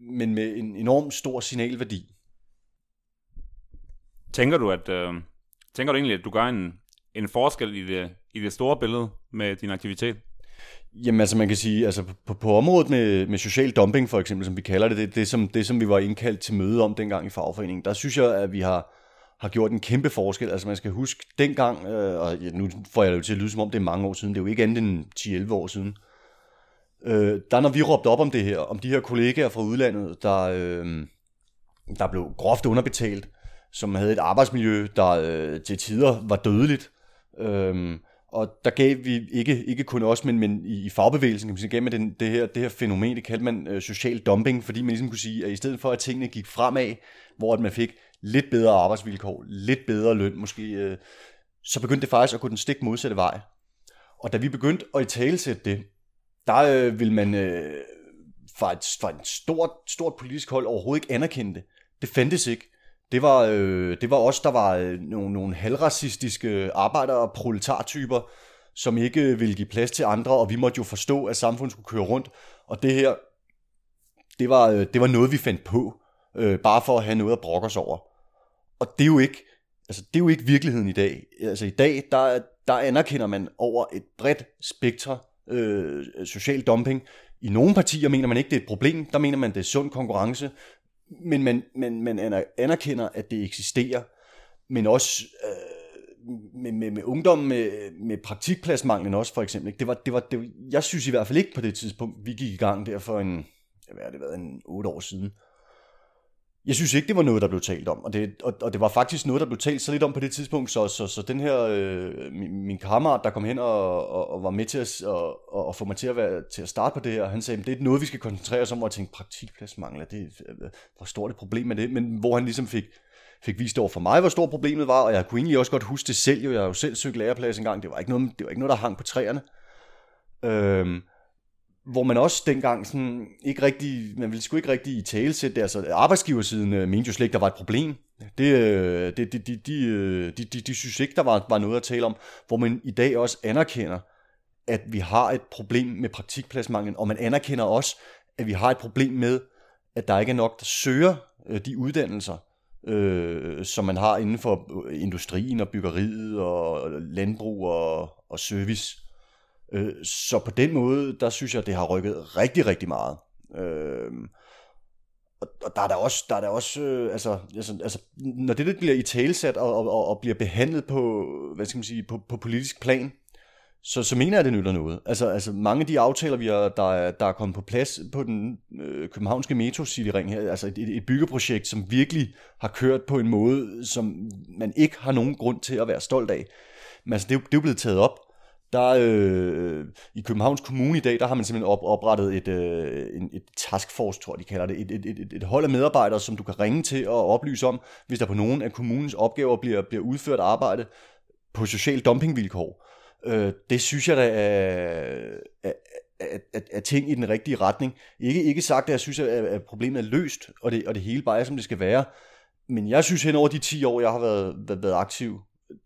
men med en enorm stor signalværdi. Tænker du, at, øh, tænker du egentlig, at du gør en, en forskel i det, i det store billede med din aktivitet? Jamen altså man kan sige, altså på, på området med, med social dumping for eksempel, som vi kalder det, det, det, som, det som vi var indkaldt til møde om dengang i fagforeningen, der synes jeg, at vi har, har gjort en kæmpe forskel. Altså man skal huske, dengang, øh, og ja, nu får jeg det jo til at lyde som om det er mange år siden, det er jo ikke andet end 10-11 år siden, Øh, der når vi råbte op om det her, om de her kollegaer fra udlandet, der, øh, der blev groft underbetalt, som havde et arbejdsmiljø, der øh, til tider var dødeligt, Øhm, og der gav vi ikke, ikke kun os, men, men i, i fagbevægelsen, kan man sige, gav man den, det, her, det her fænomen, det kaldte man øh, social dumping, fordi man ligesom kunne sige, at i stedet for at tingene gik fremad, hvor at man fik lidt bedre arbejdsvilkår, lidt bedre løn måske, øh, så begyndte det faktisk at gå den stik modsatte vej. Og da vi begyndte at i talesætte det, der øh, vil man øh, fra et, fra et stort, stort politisk hold overhovedet ikke anerkende det. Det fandtes ikke. Det var, øh, det var også der var øh, nogle, nogle halvracistiske arbejder- og proletartyper, som ikke ville give plads til andre, og vi måtte jo forstå, at samfundet skulle køre rundt. Og det her, det var, øh, det var noget, vi fandt på, øh, bare for at have noget at brokke os over. Og det er jo ikke, altså, det er jo ikke virkeligheden i dag. Altså i dag, der, der anerkender man over et bredt spektre øh, social dumping. I nogle partier mener man ikke, det er et problem. Der mener man, det er sund konkurrence men man, man, man anerkender, at det eksisterer, men også øh, med, med, med ungdom, med, med praktikpladsmanglen også for eksempel. Ikke? Det var, det var, det jeg synes i hvert fald ikke på det tidspunkt, vi gik i gang der for en, hvad har det været, en otte år siden, jeg synes ikke, det var noget, der blev talt om, og det, og, og det var faktisk noget, der blev talt så lidt om på det tidspunkt, så, så, så den her, øh, min, min kammerat, der kom hen og, og, og var med til at, og, og få mig til at, være, til at starte på det her, han sagde, det er noget, vi skal koncentrere os om, og jeg tænkte, praktikpladsmangel, det, hvor stort et problem med det, men hvor han ligesom fik, fik vist over for mig, hvor stort problemet var, og jeg kunne egentlig også godt huske det selv, jo, jeg har jo selv søgt læreplads engang, det var ikke noget, det var ikke noget der hang på træerne. Øhm, hvor man også dengang sådan ikke rigtig, man ville sgu ikke rigtig i tale sætte det. Altså arbejdsgiversiden øh, mente jo slet ikke, der var et problem. Det, øh, det, de, de, de, øh, de, de, de synes ikke, der var, var noget at tale om. Hvor man i dag også anerkender, at vi har et problem med praktikpladsmanglen, og man anerkender også, at vi har et problem med, at der ikke er nok, der søger øh, de uddannelser, øh, som man har inden for øh, industrien og byggeriet og landbrug og, og service. Øh, så på den måde, der synes jeg, det har rykket rigtig, rigtig meget. Øh, og, og der er der også, der er der også øh, altså, altså, altså, når det lidt bliver i talsat og, og, og bliver behandlet på, hvad skal man sige, på, på politisk plan, så, så mener jeg, at det nytter noget. Altså, altså mange af de aftaler, vi har, der, er, der er kommet på plads på den øh, københavnske Metro City Ring her, altså et, et byggeprojekt, som virkelig har kørt på en måde, som man ikke har nogen grund til at være stolt af. Men altså, det, er, det er jo blevet taget op der øh, i Københavns Kommune i dag, der har man simpelthen op, oprettet et, øh, en, et taskforce, tror jeg, de kalder det. Et, et, et, et hold af medarbejdere, som du kan ringe til og oplyse om, hvis der på nogen af kommunens opgaver bliver, bliver udført arbejde på social dumpingvilkår. Øh, det synes jeg da er, er, er, er, er ting i den rigtige retning. Ikke, ikke sagt, at jeg synes, at, at problemet er løst, og det, og det hele bare er, som det skal være. Men jeg synes, hen over de 10 år, jeg har været, været, været aktiv,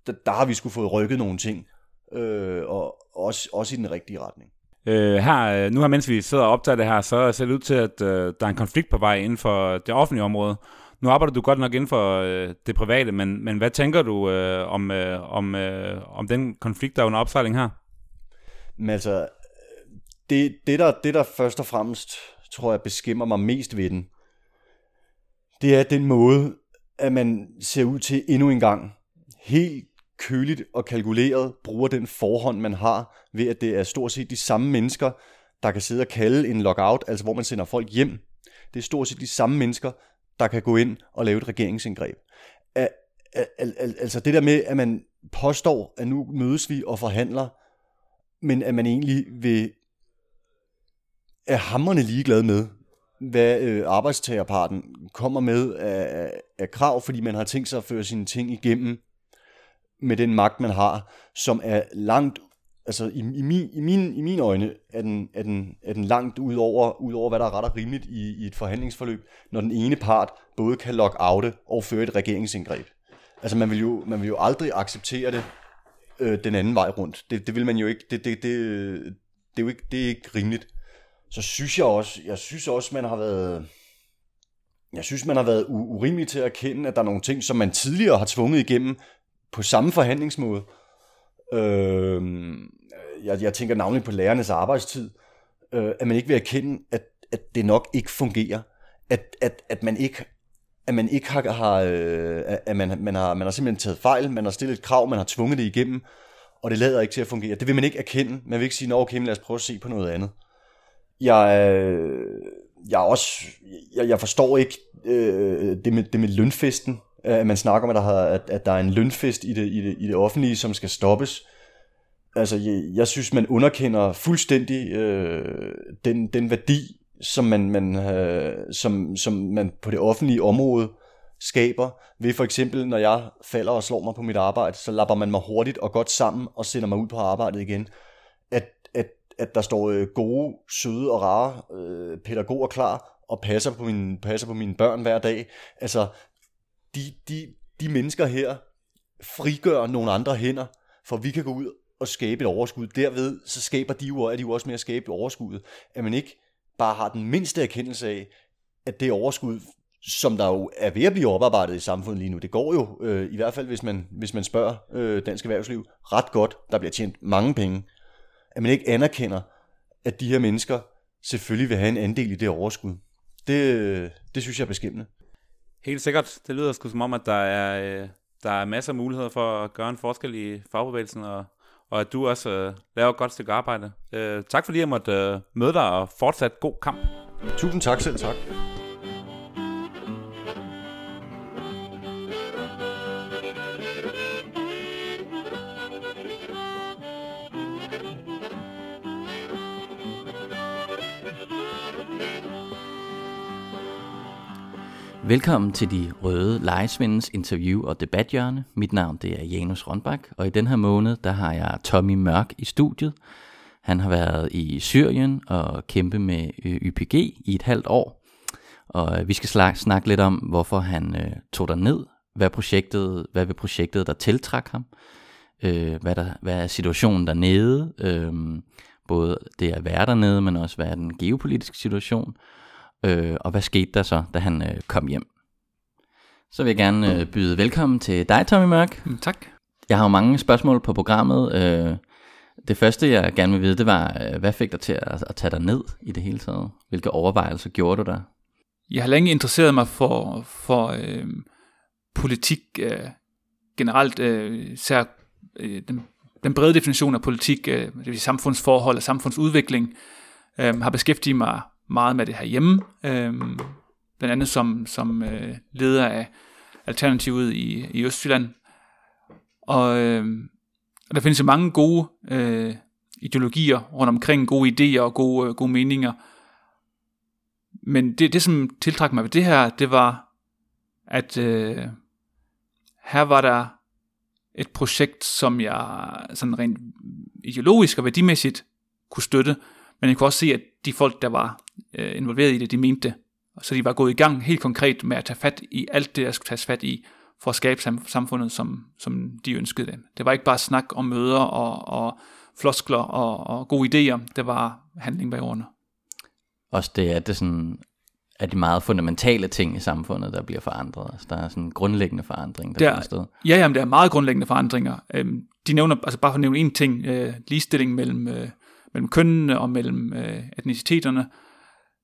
der, der har vi skulle fået rykket nogle ting øh, og også, også i den rigtige retning. Øh, her, øh, nu her, mens vi sidder og optager det her, så ser det ud til, at øh, der er en konflikt på vej inden for det offentlige område. Nu arbejder du godt nok inden for øh, det private, men, men hvad tænker du øh, om, øh, om, øh, om den konflikt, der er under opsejling her? Men altså, det, det, der, det der først og fremmest, tror jeg, beskimmer mig mest ved den, det er den måde, at man ser ud til endnu en gang helt køligt og kalkuleret bruger den forhånd, man har, ved at det er stort set de samme mennesker, der kan sidde og kalde en lockout, altså hvor man sender folk hjem. Det er stort set de samme mennesker, der kan gå ind og lave et regeringsindgreb. Al, al, al, altså det der med, at man påstår, at nu mødes vi og forhandler, men at man egentlig vil er hammerne ligeglad med, hvad øh, arbejdstagerparten kommer med af, af, af krav, fordi man har tænkt sig at føre sine ting igennem med den magt, man har, som er langt, altså i, i, min, i, min, i mine øjne, er den, er den, er den langt ud over, ud over, hvad der er ret og rimeligt i, i et forhandlingsforløb, når den ene part både kan lock-oute og føre et regeringsindgreb. Altså man vil jo, man vil jo aldrig acceptere det øh, den anden vej rundt. Det, det vil man jo ikke, det, det, det, det, er jo ikke, det er ikke rimeligt. Så synes jeg også, jeg synes også, man har været, jeg synes, man har været urimelig til at erkende, at der er nogle ting, som man tidligere har tvunget igennem, på samme forhandlingsmåde. Øh, jeg, jeg tænker navnlig på lærernes arbejdstid, øh, at man ikke vil erkende, at, at det nok ikke fungerer. At, at, at man ikke at man ikke har, har øh, at man, man, har, man har simpelthen taget fejl, man har stillet et krav, man har tvunget det igennem, og det lader ikke til at fungere. Det vil man ikke erkende. Man vil ikke sige, okay, men lad os prøve at se på noget andet. jeg, øh, jeg er også, jeg, jeg forstår ikke øh, det, med, det med lønfesten, Øh, at man snakker om, at der, har, at, at der er en lønfest i det, i, det, i det offentlige, som skal stoppes. Altså, jeg, jeg synes, man underkender fuldstændig øh, den, den værdi, som man, man, øh, som, som man på det offentlige område skaber, ved for eksempel, når jeg falder og slår mig på mit arbejde, så lapper man mig hurtigt og godt sammen og sender mig ud på arbejdet igen. At, at, at der står øh, gode, søde og rare øh, pædagoger klar og passer på, mine, passer på mine børn hver dag. Altså, de, de, de mennesker her frigør nogle andre hænder, for vi kan gå ud og skabe et overskud. Derved så skaber de jo, er de jo også med at skabe et overskud. At man ikke bare har den mindste erkendelse af, at det overskud som der jo er ved at blive oparbejdet i samfundet lige nu. Det går jo, øh, i hvert fald hvis man, hvis man spørger øh, dansk erhvervsliv, ret godt. Der bliver tjent mange penge. At man ikke anerkender, at de her mennesker selvfølgelig vil have en andel i det overskud. Det, øh, det synes jeg er beskæmmende. Helt sikkert. Det lyder sgu som om, at der er, øh, der er masser af muligheder for at gøre en forskel i fagbevægelsen, og, og at du også øh, laver et godt stykke arbejde. Øh, tak fordi jeg måtte øh, møde dig, og fortsat god kamp. Tusind tak selv, tak. Velkommen til de røde lejesvindens interview og debathjørne. Mit navn det er Janus Rondbak, og i den her måned der har jeg Tommy Mørk i studiet. Han har været i Syrien og kæmpe med YPG i et halvt år. Og øh, vi skal snakke lidt om, hvorfor han øh, tog der ned, hvad, projektet, hvad ved projektet, der tiltrak ham, øh, hvad, der, hvad er situationen dernede, øh, både det at være dernede, men også hvad er den geopolitiske situation, Øh, og hvad skete der så, da han øh, kom hjem? Så vil jeg gerne øh, byde velkommen til dig, Tommy Mørk. Mm, tak. Jeg har jo mange spørgsmål på programmet. Øh, det første, jeg gerne vil vide, det var, øh, hvad fik dig til at, at tage dig ned i det hele taget? Hvilke overvejelser gjorde du der? Jeg har længe interesseret mig for, for øh, politik øh, generelt, øh, især øh, den, den brede definition af politik, øh, det vil sige samfundsforhold og samfundsudvikling, øh, har beskæftiget mig meget med det her hjemme, øh, blandt andet som, som øh, leder af Alternativet i, i Østjylland. Og øh, der findes jo mange gode øh, ideologier rundt omkring, gode idéer og gode, øh, gode meninger. Men det, det, som tiltrak mig ved det her, det var, at øh, her var der et projekt, som jeg sådan rent ideologisk og værdimæssigt kunne støtte, men jeg kunne også se, at de folk, der var øh, involveret i det, de mente det. Så de var gået i gang helt konkret med at tage fat i alt det, der skulle tages fat i, for at skabe samfundet, som, som de ønskede det. Det var ikke bare snak om møder og, og floskler og, og gode idéer, det var handling bag ordene. Også det, at det sådan er de meget fundamentale ting i samfundet, der bliver forandret. Altså, der er sådan en grundlæggende forandring, der, der finder sted. Ja, jamen, der er meget grundlæggende forandringer. Øhm, de nævner, altså bare for at nævne en ting, øh, ligestilling mellem, øh, mellem kønnene og mellem øh, etniciteterne,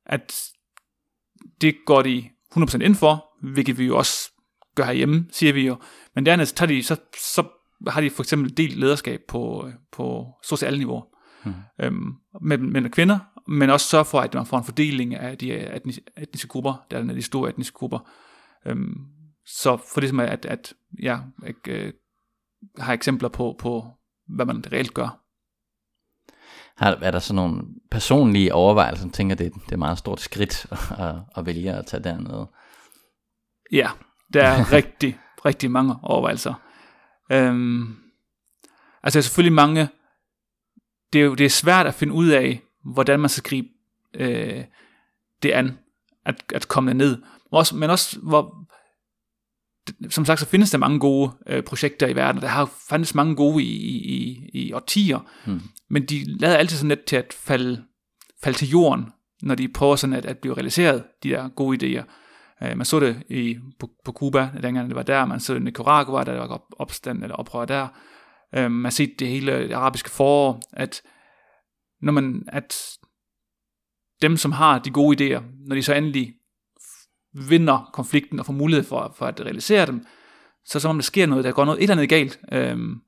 at det går de 100% ind for, hvilket vi jo også gør herhjemme, siger vi jo. Men dernæst tager de, så, så har de for eksempel delt lederskab på, på stort set alle niveauer. Hmm. Øhm, med mænd og kvinder, men også sørge for, at man får en fordeling af de etniske, etniske grupper, der er de store etniske grupper. Øhm, så for det som at, at jeg øh, har eksempler på, på, hvad man reelt gør. Har, er der sådan nogle personlige overvejelser, som tænker, det, det er et meget stort skridt *laughs* at, at vælge at tage dernede? Ja, der er *laughs* rigtig, rigtig mange overvejelser. Øhm, altså selvfølgelig mange, det er jo det er svært at finde ud af, hvordan man skal gribe øh, det an, at, at komme ned. Også, men også, hvor, som sagt, så findes der mange gode øh, projekter i verden, der har fandtes mange gode i, i, i årtier, hmm. men de lader altid sådan lidt til at falde, falde til jorden, når de prøver sådan at, at blive realiseret, de der gode idéer. Øh, man så det i, på, på Cuba, dengang det var der, man så det i Nicaragua, der var opstand eller oprør der, øh, man har set det hele det arabiske forår, at når man, at dem, som har de gode idéer, når de så endelig vinder konflikten og får mulighed for, for at realisere dem, så som om der sker noget, der går noget et eller andet galt. Øhm,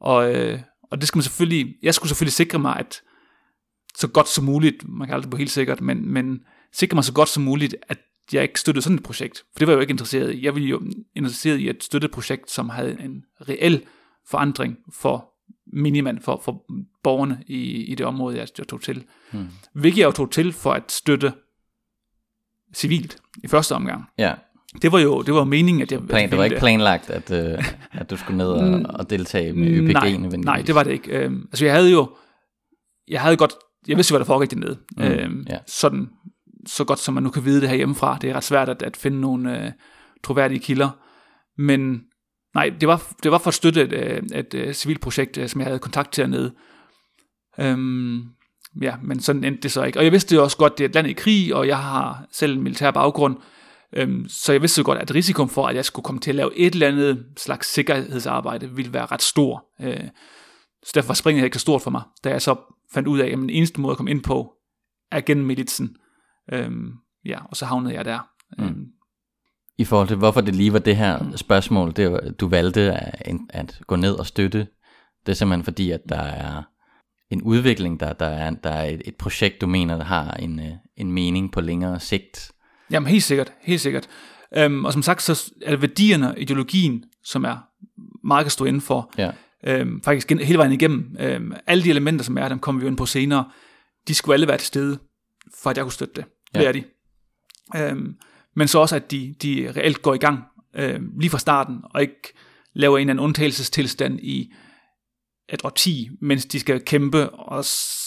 og, øh, og det skal man selvfølgelig, jeg skulle selvfølgelig sikre mig, at så godt som muligt, man kan aldrig på helt sikkert, men, men sikre mig så godt som muligt, at jeg ikke støttede sådan et projekt. For det var jeg jo ikke interesseret i. Jeg ville jo interesseret i at støtte et projekt, som havde en reel forandring for minimand, for, for borgerne i, i det område, jeg, jeg tog til. Hmm. Hvilket jeg jo tog til for at støtte civilt i første omgang. Ja. Det var jo det var meningen, at jeg... Plan, det var ikke planlagt, at, uh, at du skulle ned og, og deltage med ÖPG nej, nej, det var det ikke. Øhm, altså jeg havde jo... Jeg havde godt... Jeg vidste jo, hvad der foregik dernede. Mm, øhm, ja. Sådan så godt som man nu kan vide det her hjemmefra. Det er ret svært at, at finde nogle øh, troværdige kilder. Men nej, det var, det var for at støtte et, et, et, et civilt projekt, øh, som jeg havde kontakt til hernede. Øhm, ja, men sådan endte det så ikke. Og jeg vidste jo også godt, det er et land i krig, og jeg har selv en militær baggrund. Øhm, så jeg vidste jo godt, at risikoen for, at jeg skulle komme til at lave et eller andet slags sikkerhedsarbejde, ville være ret stor. Øh, så derfor var springet ikke så stort for mig, da jeg så fandt ud af, at den eneste måde at komme ind på, er gennem militsen. Øhm, ja, og så havnede jeg der. Mm. Øhm. I forhold til, hvorfor det lige var det her spørgsmål, det var, du valgte at, at gå ned og støtte, det er simpelthen fordi, at der er en udvikling, der, der er, der er et, et projekt, du mener, der har en, øh, en mening på længere sigt. Jamen helt sikkert, helt sikkert. Øhm, og som sagt, så er det værdierne og ideologien, som er meget kan stå inden for. Ja. Øhm, faktisk hele vejen igennem. Øhm, alle de elementer, som er, dem kommer vi jo ind på senere, de skulle alle være til stede, for at jeg kunne støtte det. Det er de. Øhm, men så også, at de, de reelt går i gang øhm, lige fra starten, og ikke laver en eller anden undtagelsestilstand i et årti, mens de skal kæmpe, og,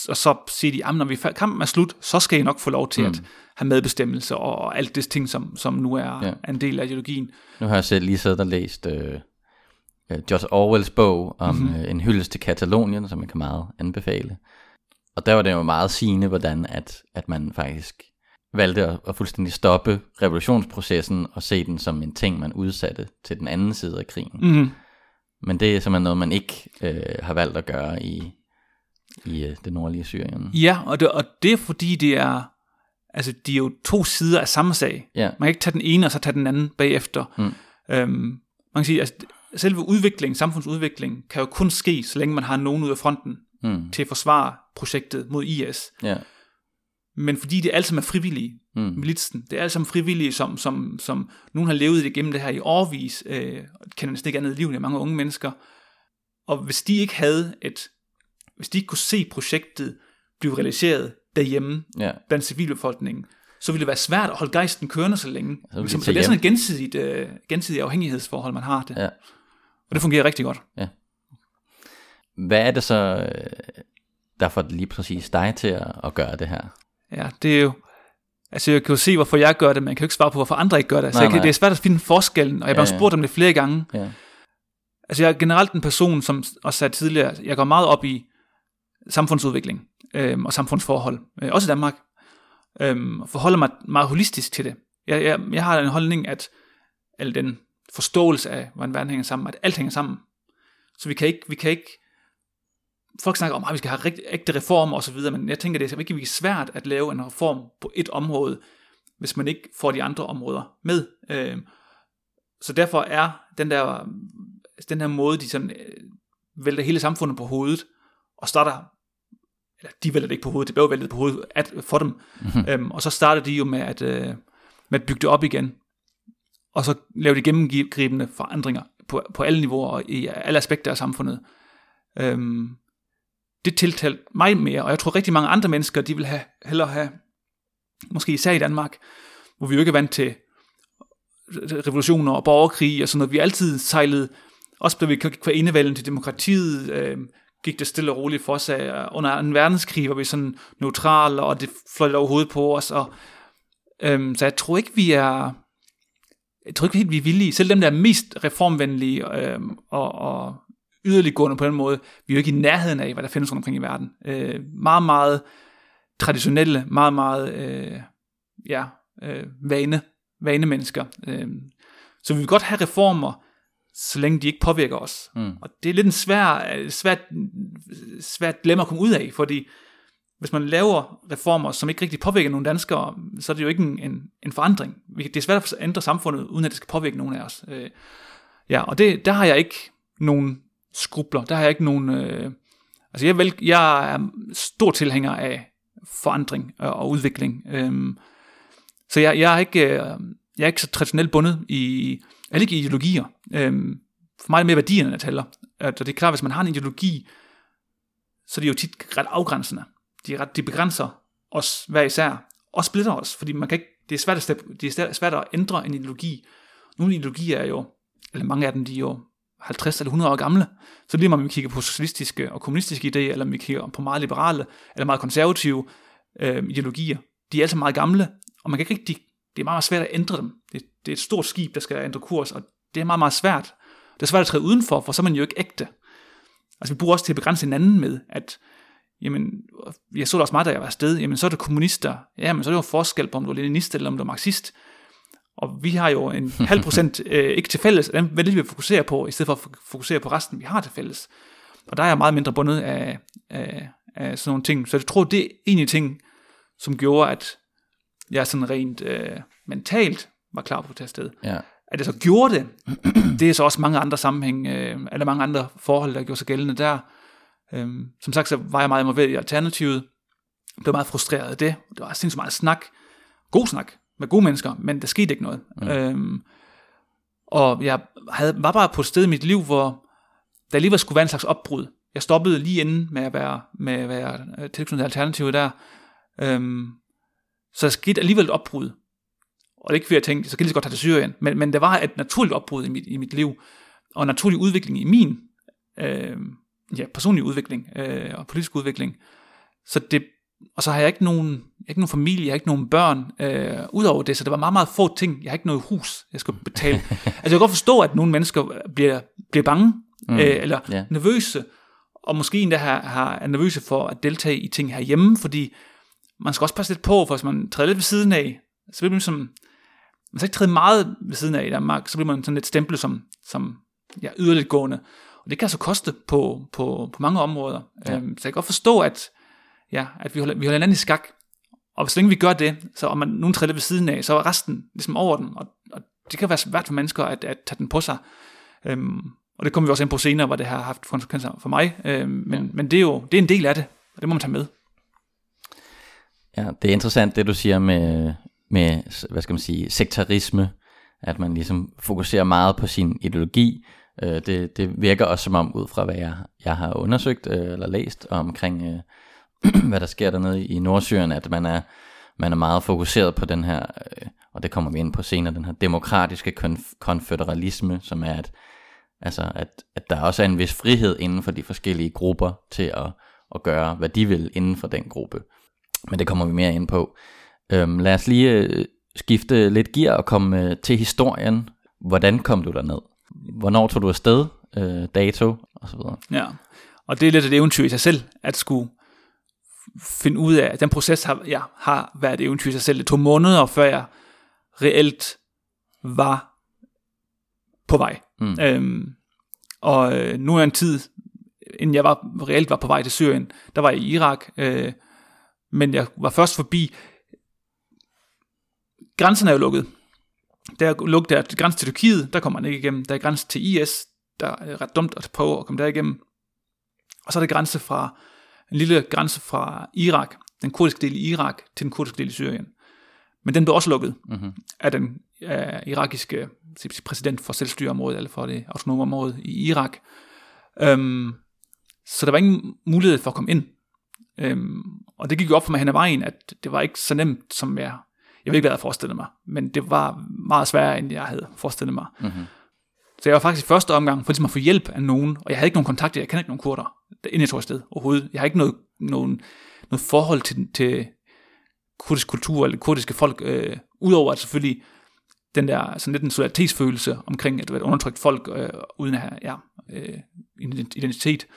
og så siger de, at når vi kampen er slut, så skal I nok få lov til mm. at have medbestemmelse og, og alt det ting, som, som nu er ja. en del af ideologien. Nu har jeg selv lige siddet og læst øh, George Orwells bog om mm-hmm. øh, en hyldest til Katalonien, som jeg kan meget anbefale. Og der var det jo meget sigende, hvordan at, at man faktisk valgte at, at fuldstændig stoppe revolutionsprocessen og se den som en ting, man udsatte til den anden side af krigen. Mm-hmm. Men det er simpelthen noget, man ikke øh, har valgt at gøre i, i øh, det nordlige Syrien. Ja, og det, og det er fordi, det er, altså, de er jo to sider af samme sag. Ja. Man kan ikke tage den ene, og så tage den anden bagefter. Mm. Øhm, man kan sige, altså, selve udvikling, samfundsudvikling, kan jo kun ske, så længe man har nogen ud af fronten mm. til at forsvare projektet mod IS. Ja. Men fordi det alt sammen er frivillige, mm. militsen, det er alt sammen frivillige, som, som, som nogen har levet det gennem det her i årvis, øh, kender næsten ikke andet liv end mange unge mennesker. Og hvis de ikke havde et, hvis de ikke kunne se projektet blive realiseret derhjemme ja. blandt civilbefolkningen, så ville det være svært at holde gejsten kørende så længe. Så, ligesom, så det er sådan et gensidigt, øh, gensidigt afhængighedsforhold, man har det. Ja. Og det fungerer rigtig godt. Ja. Hvad er det så, der får lige præcis dig til at, at gøre det her? Ja, det er jo... Altså, jeg kan jo se, hvorfor jeg gør det, men jeg kan jo ikke svare på, hvorfor andre ikke gør det. Så Nej, jeg kan, nej. det er svært at finde forskellen, og jeg har Ja, ja, spurgt om det flere gange. Ja. Altså, jeg er generelt en person, som også sagde tidligere, jeg går meget op i samfundsudvikling øhm, og samfundsforhold, øh, også i Danmark. Og forholder mig meget holistisk til det. Jeg, jeg, jeg har en holdning, at eller den forståelse af, hvordan verden hænger sammen, at alt hænger sammen. Så vi kan ikke, vi kan ikke folk snakker om, at vi skal have rigt, ægte reformer osv., men jeg tænker, det er virkelig svært at lave en reform på et område, hvis man ikke får de andre områder med. Øh, så derfor er den der, den her måde, de sådan øh, vælter hele samfundet på hovedet, og starter, eller de vælter det ikke på hovedet, det bliver jo væltet på hovedet at, for dem, mm-hmm. øhm, og så starter de jo med at, øh, med at bygge det op igen, og så lave de gennemgribende forandringer på, på alle niveauer og i alle aspekter af samfundet. Øhm, det tiltalte mig mere, og jeg tror rigtig mange andre mennesker, de vil have, hellere have, måske især i Danmark, hvor vi jo ikke er vant til revolutioner og borgerkrig og sådan noget. Vi har altid sejlet, også blev vi kvar til demokratiet, øh, gik det stille og roligt for sig. Øh, under en verdenskrig hvor vi sådan neutrale, og det fløjte overhovedet på os. Og, øh, så jeg tror ikke, vi er... Jeg tror ikke helt, vi er villige. Selv dem, der er mest reformvenlige øh, og, og yderliggående på den måde, vi er jo ikke i nærheden af, hvad der findes rundt omkring i verden. Øh, meget, meget traditionelle, meget, meget øh, ja, øh, vane, vanemennesker. Øh, så vi vil godt have reformer, så længe de ikke påvirker os. Mm. Og det er lidt en svær, svært, svært dilemma at komme ud af, fordi hvis man laver reformer, som ikke rigtig påvirker nogen danskere, så er det jo ikke en, en, en forandring. Det er svært at ændre samfundet, uden at det skal påvirke nogen af os. Øh, ja, og det, der har jeg ikke nogen skrubler. Der har jeg ikke nogen... Øh, altså jeg, vel, jeg er stor tilhænger af forandring og, og udvikling. Øh, så jeg, jeg, er ikke, øh, jeg er ikke så traditionelt bundet i, jeg ikke i ideologier. Øh, for mig er det mere værdierne, der tæller. At, og det er klart, hvis man har en ideologi, så er de jo tit ret afgrænsende. De, er ret, de begrænser os hver især, og splitter os, fordi man kan ikke, det, er svært at, det er svært at ændre en ideologi. Nogle ideologier er jo, eller mange af dem, de er jo 50 eller 100 år gamle. Så lige om vi kigger på socialistiske og kommunistiske idéer, eller om vi kigger på meget liberale, eller meget konservative øh, ideologier, de er altså meget gamle, og man kan ikke rigtig, det er meget, meget svært at ændre dem. Det, det er et stort skib, der skal ændre kurs, og det er meget, meget svært. Det er svært at træde udenfor, for så er man jo ikke ægte. Altså vi bruger også til at begrænse hinanden med, at jamen, jeg så det også meget, da jeg var afsted, jamen så er det kommunister, ja, men så er det jo forskel på, om du er leninist eller om du er marxist. Og vi har jo en *laughs* halv procent øh, ikke til fælles, og dem vælger vi at fokusere på, i stedet for at fokusere på resten, vi har til fælles. Og der er jeg meget mindre bundet af, af, af sådan nogle ting. Så jeg tror, det er en af ting, som gjorde, at jeg sådan rent øh, mentalt var klar på at tage afsted. Ja. At jeg så gjorde det, det er så også mange andre sammenhæng, øh, eller mange andre forhold, der gjorde sig gældende der. Øhm, som sagt, så var jeg meget involveret i Alternativet. Blev meget frustreret af det. Det var sindssygt meget snak. God snak med gode mennesker, men der skete ikke noget. Mm. Øhm, og jeg havde, var bare på et sted i mit liv, hvor der alligevel skulle være en slags opbrud. Jeg stoppede lige inden med at være, med at være øh, tilknyttet til Alternativet der. Øhm, så der skete alligevel et opbrud. Og det er ikke fordi jeg tænkte, så kan jeg lige så godt tage til Syrien. Men, men der var et naturligt opbrud i mit, i mit liv, og en naturlig udvikling i min øh, ja, personlig udvikling øh, og politisk udvikling. Så det, og så har jeg ikke nogen, ikke nogen familie, jeg har ikke nogen børn, øh, udover det, så det var meget, meget få ting. Jeg har ikke noget hus, jeg skal betale. *laughs* altså jeg kan godt forstå, at nogle mennesker bliver, bliver bange, mm, øh, eller yeah. nervøse, og måske endda har, har, er nervøse for at deltage i ting herhjemme, fordi man skal også passe lidt på, for hvis man træder lidt ved siden af, så bliver man som, man skal ikke træde meget ved siden af i Danmark, så bliver man sådan lidt stemplet som, som ja, yderligt gående. Og det kan altså koste på, på, på mange områder. Ja. Øhm, så jeg kan godt forstå, at, ja, at vi, holder, vi holder hinanden i skak. Og så længe vi gør det, så om man nogen træder ved siden af, så er resten ligesom over den. Og, og det kan være svært for mennesker at, at tage den på sig. Øhm, og det kommer vi også ind på senere, hvor det har haft konsekvenser for mig. Øhm, men, ja. men det er jo det er en del af det, og det må man tage med. Ja, det er interessant det du siger med, med hvad skal man sige, sektarisme, at man ligesom fokuserer meget på sin ideologi. Øh, det, det virker også som om, ud fra hvad jeg, jeg har undersøgt øh, eller læst omkring, øh, *clears throat* hvad der sker dernede i Nordsyrien, at man er, man er meget fokuseret på den her, øh, og det kommer vi ind på senere, den her demokratiske konf- konfederalisme, som er, at, altså, at, at der også er en vis frihed inden for de forskellige grupper til at, at gøre, hvad de vil inden for den gruppe. Men det kommer vi mere ind på. Øhm, lad os lige øh, skifte lidt gear og komme øh, til historien. Hvordan kom du derned? Hvornår tog du afsted? Øh, dato? Og så videre. Ja, og det er lidt et eventyr i sig selv, at skulle finde ud af, at den proces har, ja, har været et eventyr i sig selv. Det tog måneder, før jeg reelt var på vej. Mm. Øhm, og øh, nu er en tid, inden jeg var, reelt var på vej til Syrien, der var jeg i Irak, øh, men jeg var først forbi, grænsen er jo lukket. Der er lukket der grænsen til Tyrkiet, der kommer man ikke igennem. Der er grænsen til IS, der er ret dumt at prøve at komme der igennem. Og så er der grænse fra, en lille grænse fra Irak, den kurdiske del i Irak, til den kurdiske del i Syrien. Men den blev også lukket mm-hmm. af den af irakiske præsident for selvstyreområdet, eller for det autonome område i Irak. Um, så der var ingen mulighed for at komme ind. Um, og det gik jo op for mig hen ad vejen, at det var ikke så nemt, som jeg, jeg ved ikke, hvad jeg havde forestillet mig, men det var meget sværere, end jeg havde forestillet mig. Mm-hmm. Så jeg var faktisk i første omgang for ligesom at få hjælp af nogen, og jeg havde ikke nogen kontakter, jeg kender ikke nogen kurder, inden jeg tog afsted overhovedet. Jeg har ikke noget, nogen, noget forhold til, til kurdisk kultur eller kurdiske folk, øh, udover at selvfølgelig den der sådan lidt en solidaritetsfølelse omkring at være et undertrykt folk, øh, uden at have ja, øh, identitet.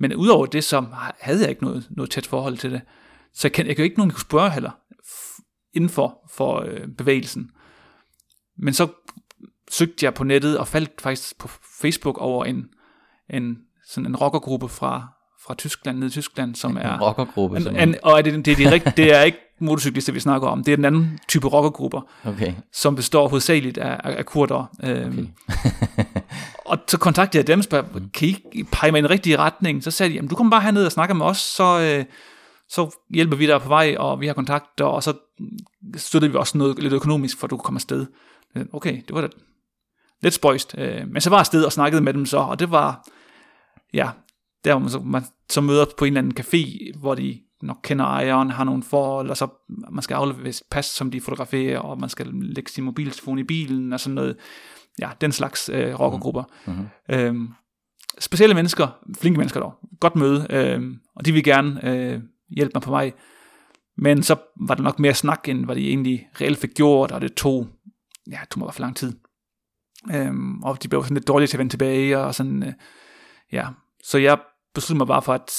Men udover det, så havde jeg ikke noget, noget tæt forhold til det. Så jeg, kan, jeg kan jo ikke nogen, jeg kunne spørge heller, inden for, for øh, bevægelsen. Men så søgte jeg på nettet og faldt faktisk på Facebook over en, en, sådan en rockergruppe fra, fra Tyskland, ned i Tyskland, som en er... rockergruppe? En, en, og det, det, er de rigt, det er ikke motorcyklister, vi snakker om. Det er den anden type rockergrupper, okay. som består hovedsageligt af, af, af kurder. Øhm, *laughs* og så kontaktede jeg dem og spurgte, kan I pege mig i en rigtig retning? Så sagde de, jamen du kommer bare herned og snakker med os, så, øh, så hjælper vi dig på vej, og vi har kontakter, og så støtter vi også noget lidt økonomisk, for at du kan komme afsted. Okay, det var da lidt spøjst. Øh, men så var jeg afsted og snakkede med dem så, og det var, ja, der hvor man så, man så møder på en eller anden café, hvor de nok kender ejeren, har nogle forhold, og så man skal aflevere et pas, som de fotograferer, og man skal lægge sin mobiltelefon i bilen, og sådan noget. Ja, den slags øh, rockergrupper. Mm-hmm. Øhm, specielle mennesker, flinke mennesker dog, godt møde, øh, og de vil gerne øh, hjælpe mig på vej. Men så var det nok mere snak, end hvad de egentlig reelt fik gjort, og det tog, ja, det tog mig i hvert fald lang tid. Øhm, og de blev sådan lidt dårlige til at vende tilbage, og sådan, øh, ja. Så jeg besluttede mig bare for at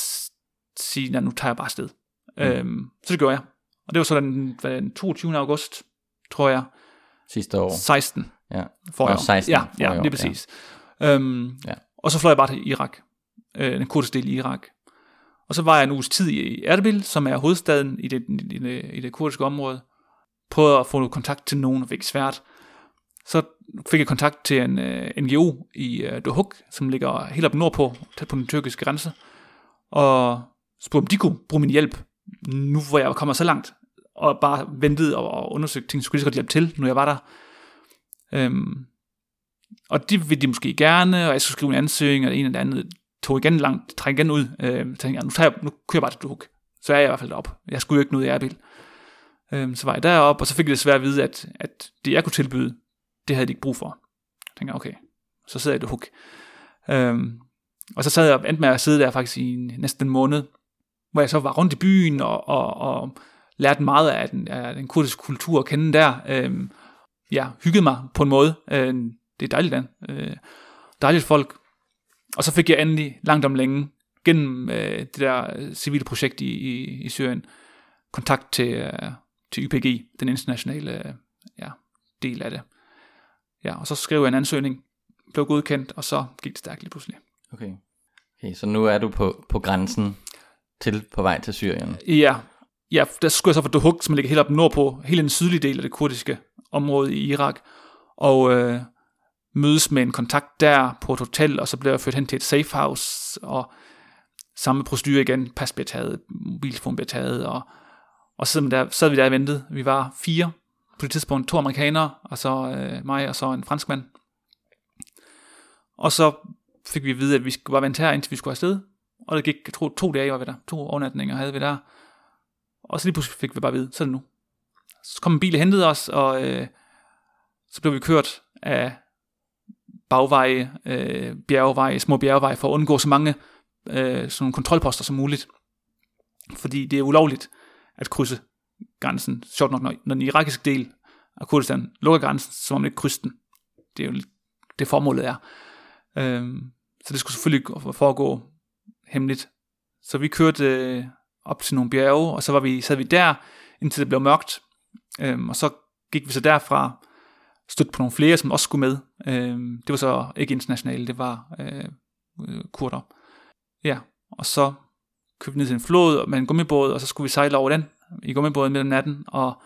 sige, at nu tager jeg bare afsted. Mm. Øhm, så det gjorde jeg. Og det var så den, den 22. august, tror jeg. Sidste år. 16. Ja. For år. 16. Ja, ja, det er præcis. Ja. Øhm, ja. Og så fløj jeg bare til Irak. Øh, den kurdiske del i Irak. Og så var jeg en uges tid i Erbil, som er hovedstaden i det, i det, i det kurdiske område. Prøvede at få kontakt til nogen, og fik svært. Så fik jeg kontakt til en uh, øh, NGO i uh, Dohuk, som ligger helt op nordpå, tæt på den tyrkiske grænse. Og spurgte, om de kunne bruge min hjælp, nu hvor jeg kommer så langt. Og bare ventede og, og undersøgte ting, så kunne de godt hjælpe til, nu jeg var der. Øhm, og det ville de måske gerne, og jeg skulle skrive en ansøgning, og det ene eller andet tog igen langt, træk igen ud. Øh, tænkte jeg, nu, tager jeg, nu kører jeg bare til Dohuk. Så er jeg i hvert fald op. Jeg skulle jo ikke noget i Erbil. Øh, så var jeg deroppe, og så fik jeg desværre at vide, at, at det jeg kunne tilbyde, det havde de ikke brug for. Jeg tænker, okay, så sidder jeg i hook. Øhm, og så sad jeg endte med at sidde der faktisk i næsten en måned, hvor jeg så var rundt i byen og, og, og lærte meget af den, af den kurdiske kultur at kende der. Øhm, ja, hyggede mig på en måde. Øhm, det er dejligt, land. Øh, dejligt folk. Og så fik jeg endelig langt om længe, gennem øh, det der øh, civile projekt i, i, i Syrien, kontakt til, øh, til YPG, den internationale øh, ja, del af det. Ja, og så skrev jeg en ansøgning, blev godkendt, og så gik det stærkt lige pludselig. Okay. okay så nu er du på, på grænsen til på vej til Syrien? Ja, ja der skulle jeg så fra Dohuk, som ligger helt op nordpå, hele den sydlige del af det kurdiske område i Irak. Og øh, mødes med en kontakt der på et hotel, og så blev jeg ført hen til et safe house, og samme procedur igen, pas bliver taget, mobiltelefon bliver taget, og, og så der, sad vi der og ventede. Vi var fire på det tidspunkt, to amerikanere, og så øh, mig, og så en franskmand. Og så fik vi at vide, at vi skulle bare vente her, indtil vi skulle afsted. Og det gik, jeg tror, to dage var vi der. To overnatninger havde vi der. Og så lige pludselig fik vi bare at vide, så er det nu. Så kom en bil og hentede os, og øh, så blev vi kørt af bagveje, øh, bjergeveje, små bjergeveje, for at undgå så mange øh, sådan kontrolposter som muligt. Fordi det er ulovligt at krydse grænsen. Sjovt nok, når, når den irakiske del af Kurdistan lukker grænsen, så må man ikke krydse den. Det er jo det formålet er. Øh, så det skulle selvfølgelig foregå hemmeligt. Så vi kørte øh, op til nogle bjerge, og så var vi, sad vi der, indtil det blev mørkt. Øh, og så gik vi så derfra stødt på nogle flere, som også skulle med. Øh, det var så ikke internationale, det var øh, øh kurder. Ja, og så købte vi ned til en flod med en gummibåd, og så skulle vi sejle over den i gummibåden midt om natten, og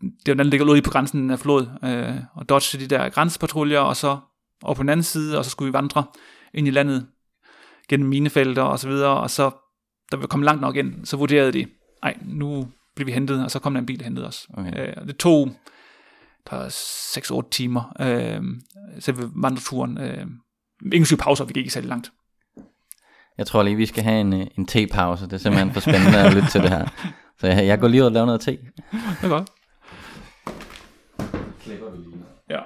det var den, der ligger ude på grænsen af flod, øh, og dodge de der grænsepatruljer, og så over på den anden side, og så skulle vi vandre ind i landet gennem minefelter og så videre, og så, da vi kom langt nok ind, så vurderede de, nej, nu blev vi hentet, og så kom der en bil og hentede os. Okay. Øh, det tog der 6-8 timer, øh, selve vandreturen. Øh, ingen pauser, vi gik ikke særlig langt. Jeg tror lige, vi skal have en, øh, en te-pause. Det er simpelthen for spændende at lytte til det her. Så jeg, jeg går lige ud og laver noget te. Det er godt. Klipper vi lige. Ja.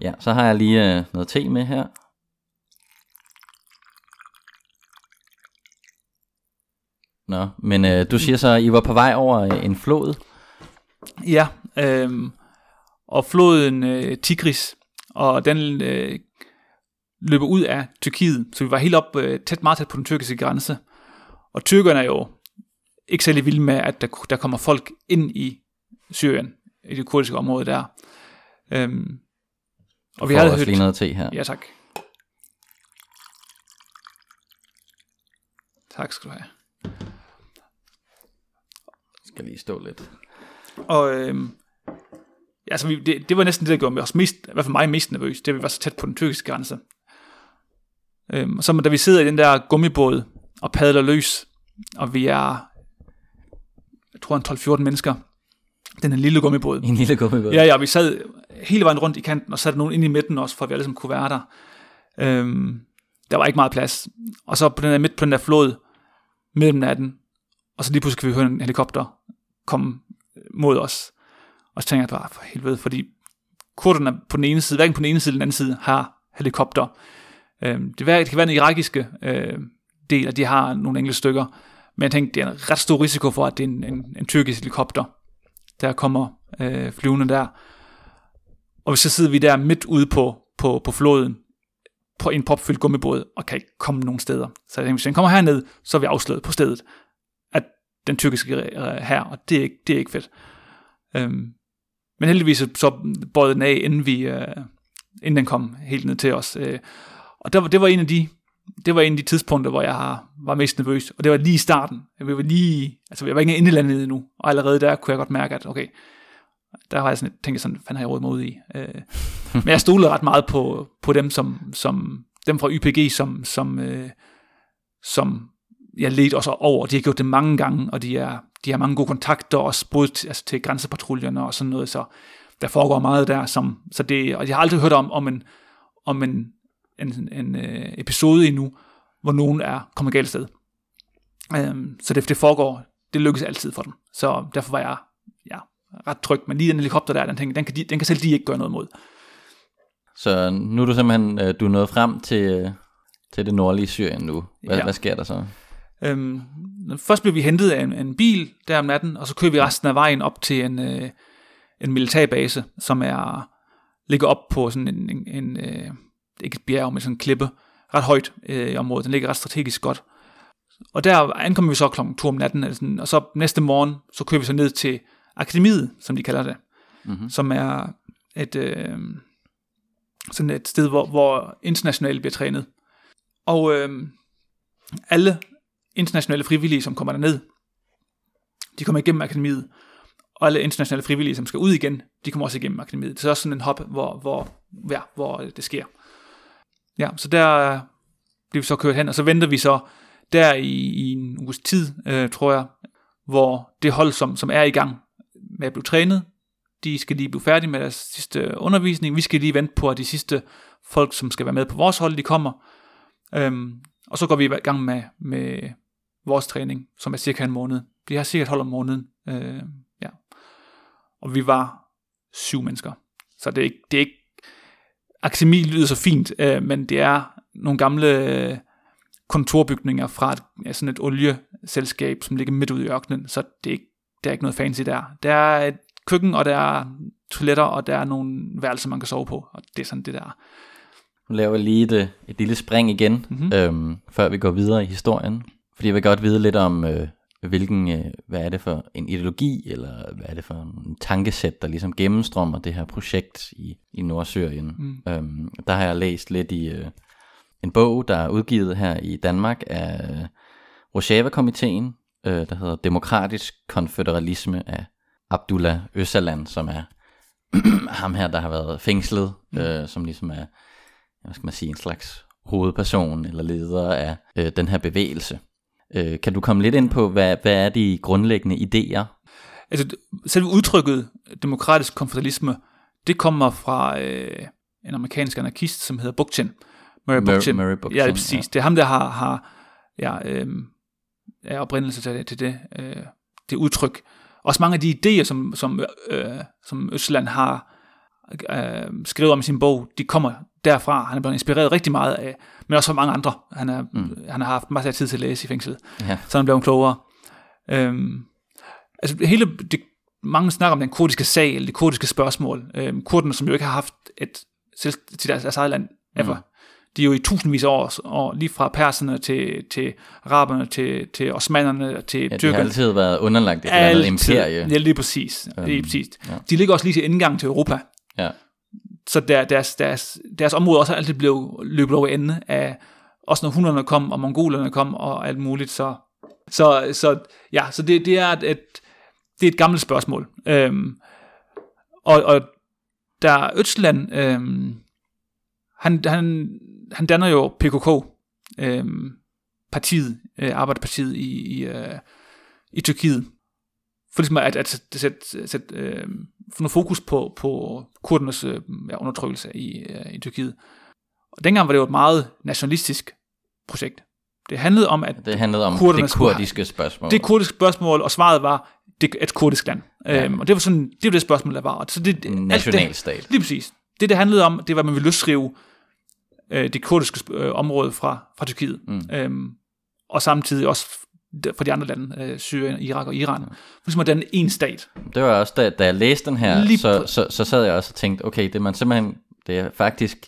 Ja, så har jeg lige øh, noget te med her. Nå, men øh, du siger så, at I var på vej over øh, en flod? Ja, øh, og floden øh, Tigris, og den øh, løber ud af Tyrkiet, så vi var helt op øh, tæt, meget tæt på den tyrkiske grænse. Og tyrkerne er jo ikke særlig vilde med, at der, der kommer folk ind i Syrien, i det kurdiske område der. Øhm, og vi havde også hørt... lige noget te her. Ja, tak. Tak skal du have. Skal lige stå lidt. Og øhm, ja, altså, vi, det, det var næsten det, der gjorde os mest, i hvert fald mig mest nervøs, det vi var så tæt på den tyrkiske grænse. Øhm, og så da vi sidder i den der gummibåd og padler løs, og vi er, jeg tror, en 12-14 mennesker, den her lille gummibåd. En lille gummibåd. Ja, ja, vi sad hele vejen rundt i kanten, og satte nogen ind i midten også, for at vi alle sammen kunne være der. Øhm, der var ikke meget plads. Og så på den der, midt på den der flod, midt om natten, og så lige pludselig kan vi høre en helikopter komme øh, mod os. Og så tænker jeg bare, for helvede, fordi kurderne på den ene side, hverken på den ene side eller den anden side, har helikopter. Øhm, det, det kan være den irakiske øh, del, at de har nogle enkelte stykker, men jeg tænkte, det er en ret stor risiko for, at det er en, en, en tyrkisk helikopter, der kommer øh, flyvende der. Og så sidder vi der midt ude på, på, på floden, på en propfyldt gummibåd, og kan ikke komme nogen steder. Så jeg tænkte, hvis den kommer herned, så er vi afsløret på stedet, at den tyrkiske øh, her, og det er ikke, det er ikke fedt. Øhm, men heldigvis så, så bøjede den af, inden, vi, øh, inden den kom helt ned til os. Øh, og der, det var en af de det var en af de tidspunkter, hvor jeg var mest nervøs, og det var lige i starten. Jeg var lige, altså jeg var ikke inde i landet endnu, og allerede der kunne jeg godt mærke, at okay, der har jeg sådan, tænkt sådan, fanden har jeg råd mig ud i. Øh, men jeg stolede ret meget på, på dem, som, som, dem fra YPG, som, som, øh, som jeg ledte også over. De har gjort det mange gange, og de, er, de har mange gode kontakter også, både til, altså til grænsepatruljerne og sådan noget, så der foregår meget der, som, så det, og jeg har aldrig hørt om, om en, om en, en, en øh, episode endnu, hvor nogen er kommet galt sted. Øhm, så det, det foregår, det lykkes altid for dem. Så derfor var jeg ret tryg. Men lige den helikopter der, den, tænker, den, kan de, den kan selv de ikke gøre noget mod. Så nu er du simpelthen øh, du er nået frem til, øh, til det nordlige Syrien nu. Hvad, Ja. hvad sker der så? Øhm, først blev vi hentet af en, en bil der om natten, og så kører vi resten af vejen op til en, øh, en militærbase, som er ligger op på sådan en, en, en øh, ikke et bjerg, men sådan en klippe, ret højt øh, i området. Den ligger ret strategisk godt. Og der ankommer vi så klokken 2 om natten, sådan, og så næste morgen, så kører vi så ned til akademiet, som de kalder det, Mhm. som er et, øh, sådan et sted, hvor, hvor internationale bliver trænet. Og øh, alle internationale frivillige, som kommer derned, de kommer igennem akademiet, og alle internationale frivillige, som skal ud igen, de kommer også igennem akademiet. Det er også sådan en hop, hvor, hvor, ja, hvor det sker. Ja, så der bliver vi så kørt hen, og så venter vi så der i, i en uges tid, øh, tror jeg, hvor det hold, som, som er i gang med at blive trænet, de skal lige blive færdige med deres sidste undervisning. Vi skal lige vente på, at de sidste folk, som skal være med på vores hold, de kommer. Øhm, og så går vi i gang med, med vores træning, som er cirka en måned. Vi har cirka et hold om måneden. Øh, ja. Og vi var syv mennesker. Så det er ikke, det er ikke akademi lyder så fint, øh, men det er nogle gamle øh, kontorbygninger fra et, ja, sådan et olieselskab, som ligger midt ude i ørkenen, så det er ikke, der er ikke noget fancy der. Der er et køkken, og der er toiletter, og der er nogle værelser, man kan sove på, og det er sådan det der. Nu laver jeg lige et, et lille spring igen, Mhm. mm-hmm. øhm, før vi går videre i historien. Fordi jeg vil godt vide lidt om, øh, hvilken, øh, hvad er det for en ideologi, eller hvad er det for en tankesæt, der ligesom gennemstrømmer det her projekt i, i Nordsyrien. Mm. Øhm, der har jeg læst lidt i øh, en bog, der er udgivet her i Danmark af Rojava-komiteen, øh, der hedder Demokratisk Konføderalisme af Abdullah Öcalan, som er *clears throat* ham her, der har været fængslet, mm. øh, som ligesom er, hvad skal man sige, en slags hovedperson eller leder af øh, den her bevægelse. Øh, kan du komme lidt ind på, hvad, hvad er de grundlæggende idéer? Altså, selve udtrykket demokratisk konfederalisme, det kommer fra øh, en amerikansk anarkist, som hedder Bookchin. Murray Mur- Bookchin. Murray Bookchin, Ja, det er præcis. ja. Det er ham, der har, har ja, øh, er oprindelse til, til det, øh, det udtryk. Også mange af de idéer, som, som, øh, som Østland har øh, skrevet om i sin bog, de kommer derfra. Han er blevet inspireret rigtig meget af, men også fra mange andre. Han, er, mm. han har haft masser af tid til at læse i fængslet, Ja. så han blev klogere. Øhm, altså hele, det, mange snakker om den kurdiske sag, eller det kurdiske spørgsmål. Øhm, kurderne, som jo ikke har haft et selv til deres, deres eget land, ever. Mm. De er jo i tusindvis af år, og lige fra perserne til, til araberne, til, til osmanerne, til Ja, de har tyrkerne. altid været underlagt et eller andet imperie. Ja, lige præcis. Øhm, lige præcis. ja. De ligger også lige til indgang til Europa. Ja. Så der, deres, deres, deres område også altid blev løbet over ende af, også når hunderne kom, og mongolerne kom, og alt muligt. Så, så, så ja, så det, det er et, et, det er et gammelt spørgsmål. Øhm, og, og der Østland, øhm, han, han, han danner jo PKK, øhm, partiet, øh, Arbejderpartiet i, i, øh, i Tyrkiet, for ligesom at, at sætte, sætte, sætte øh, få noget fokus på, på kurdernes øh, ja, undertrykkelse i, øh, i Tyrkiet. Og dengang var det jo et meget nationalistisk projekt. Det handlede om, at Det handlede om det kurdiske spørgsmål. det er et kurdisk spørgsmål, og svaret var det et kurdisk land. Ja. Øhm, og det var sådan, det var det spørgsmål, der var. Og så det, en nationalstat. Det, lige præcis. Det, det handlede om, det var, at man ville løsrive øh, det kurdiske øh, område fra, fra Tyrkiet. Mm. Øhm, og samtidig også fra de andre lande, øh, Syrien, Irak og Iran. For ligesom at danne en stat. Det var også, da, da jeg læste den her, Lige så, så, så sad jeg også og tænkte, okay, det er man simpelthen, det er faktisk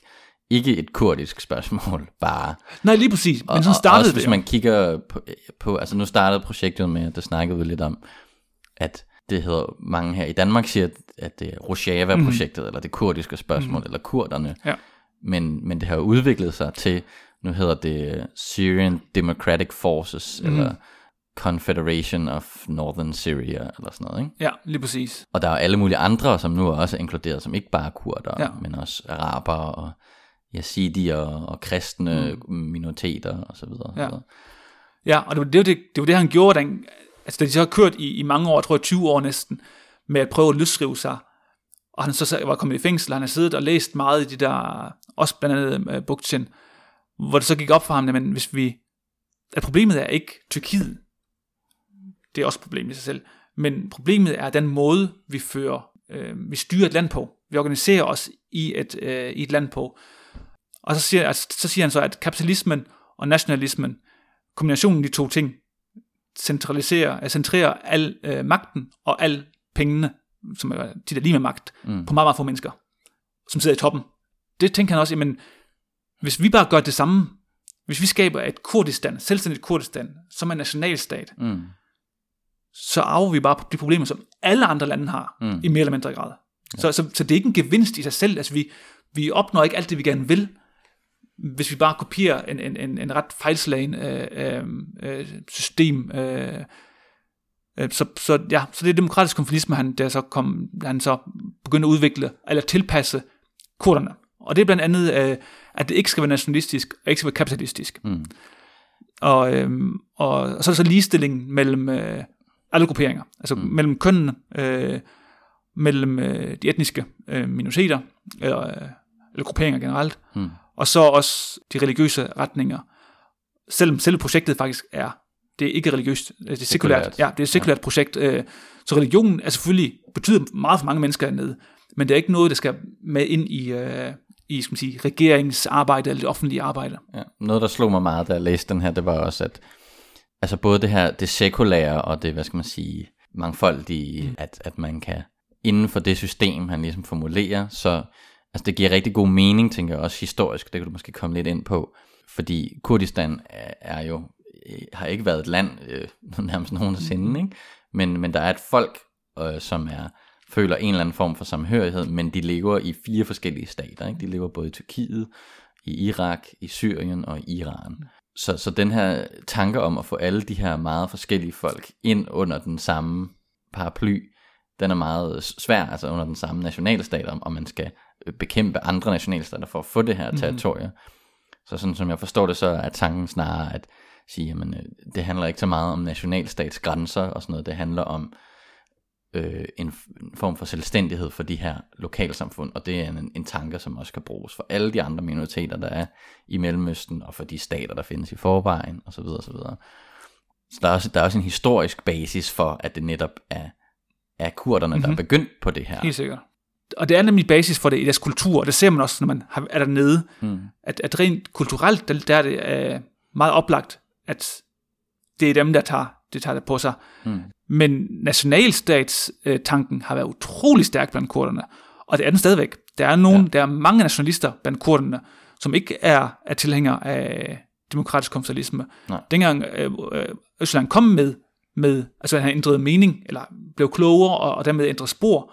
ikke et kurdisk *laughs* spørgsmål, bare. Nej, lige præcis. Men Og, sådan og startede også det hvis man kigger på, på, altså nu startede projektet med, det snakkede vi lidt om, at det hedder, mange her i Danmark siger, at det er Rojava-projektet, mm. eller det kurdiske spørgsmål, mm. eller kurderne. Ja. Men, men det har jo udviklet sig til, nu hedder det Syrian Democratic Forces, mm. eller Confederation of Northern Syria, eller sådan noget, ikke? Ja, lige præcis. Og der er alle mulige andre, som nu er også inkluderet, som ikke bare er kurder, Ja. men også araber og yazidier og kristne mm. minoriteter og så videre. Ja. Ja, og det var det, det, det, var det han gjorde, den, altså da de så har kørt i, i mange år, jeg tror 20 år næsten, med at prøve at løsrive sig, og han så var kommet i fængsel, han har siddet og læst meget i de der, også blandt andet uh, Bukchen, hvor det så gik op for ham, men hvis vi, at problemet er ikke Tyrkiet, det er også et problem i sig selv, men problemet er den måde, vi fører, øh, vi styrer et land på, vi organiserer os i et, øh, i et land på, og så siger, altså, så siger han så, at kapitalismen og nationalismen, kombinationen af de to ting, centraliserer, øh, centrerer al øh, magten og al pengene, som er de der lige med magt, mm. på meget, meget få mennesker, som sidder i toppen. Det tænker han også, jamen, hvis vi bare gør det samme, hvis vi skaber et Kurdistan, selvstændigt Kurdistan, som en nationalstat, Mm. så arver vi bare de problemer, som alle andre lande har, Mm. i mere eller mindre grad. Ja. Så, så, så det er ikke en gevinst i sig selv. Altså vi, vi opnår ikke alt det, vi gerne vil, hvis vi bare kopierer en, en, en, en ret fejlslagen øh, øh, øh, system. Øh, øh, så, så, ja, så det er demokratisk konfliktisme, han, der så kom, han så begyndte at udvikle, eller tilpasse kurderne. Og det er blandt andet, øh, at det ikke skal være nationalistisk, og ikke skal være kapitalistisk. Mm. Og, øhm, og, og så er der så ligestilling mellem øh, alle grupperinger, altså mm. mellem kønnene, øh, mellem øh, de etniske øh, minoriteter, eller, øh, eller grupperinger generelt, Mm. og så også de religiøse retninger. Selvom selve projektet faktisk er, det er ikke religiøst, det er sekulært, Sekulært. ja, det er et sekulært ja. projekt, øh, så religionen er selvfølgelig, betyder meget for mange mennesker dernede, men det er ikke noget, der skal med ind i, øh, i skal man sige, regeringsarbejde eller det offentlige arbejde. Ja. Noget, der slog mig meget, da jeg læste den her, det var også, at altså både det her, det sekulære og det, hvad skal man sige, mangfoldige, mm. at, at man kan inden for det system, han ligesom formulerer, så altså det giver rigtig god mening, tænker jeg også historisk, det kan du måske komme lidt ind på, fordi Kurdistan er, er jo, øh, har ikke været et land øh, *laughs* nærmest nogensinde, ikke? Men, men der er et folk, øh, som er føler en eller anden form for samhørighed, men de lever i fire forskellige stater. Ikke? De lever både i Tyrkiet, i Irak, i Syrien og i Iran. Så, så den her tanke om at få alle de her meget forskellige folk ind under den samme paraply, den er meget svær, altså under den samme nationalstat, om, om man skal øh, bekæmpe andre nationalstater for at få det her territorie. Så sådan som jeg forstår det, så er tanken snarere at sige, jamen øh, det handler ikke så meget om nationalstatsgrænser og sådan noget, det handler om øh, en, f- en form for selvstændighed for de her lokalsamfund, og det er en, en tanke, som også kan bruges for alle de andre minoriteter, der er i Mellemøsten, og for de stater, der findes i forvejen, osv. osv. Så der er, også, der er også en historisk basis for, at det netop er, er kurderne, mm-hmm. der er begyndt på det her. Helt sikkert. Og det er nemlig basis for det i deres kultur, og det ser man også, når man er dernede, Mm. at, at rent kulturelt, der, der er det øh, meget oplagt, at det er dem, der tager det, tager det på sig. Mm. Men nationalstatstanken har været utrolig stærk blandt kurderne, og det er den stadigvæk. Der er, nogen, ja. der er mange nationalister blandt kurderne, som ikke er, er tilhænger af demokratisk konfederalisme. Dengang øh, øh, Østland kom med, med, altså han ændrede mening, eller blev klogere, og, og dermed ændrede spor,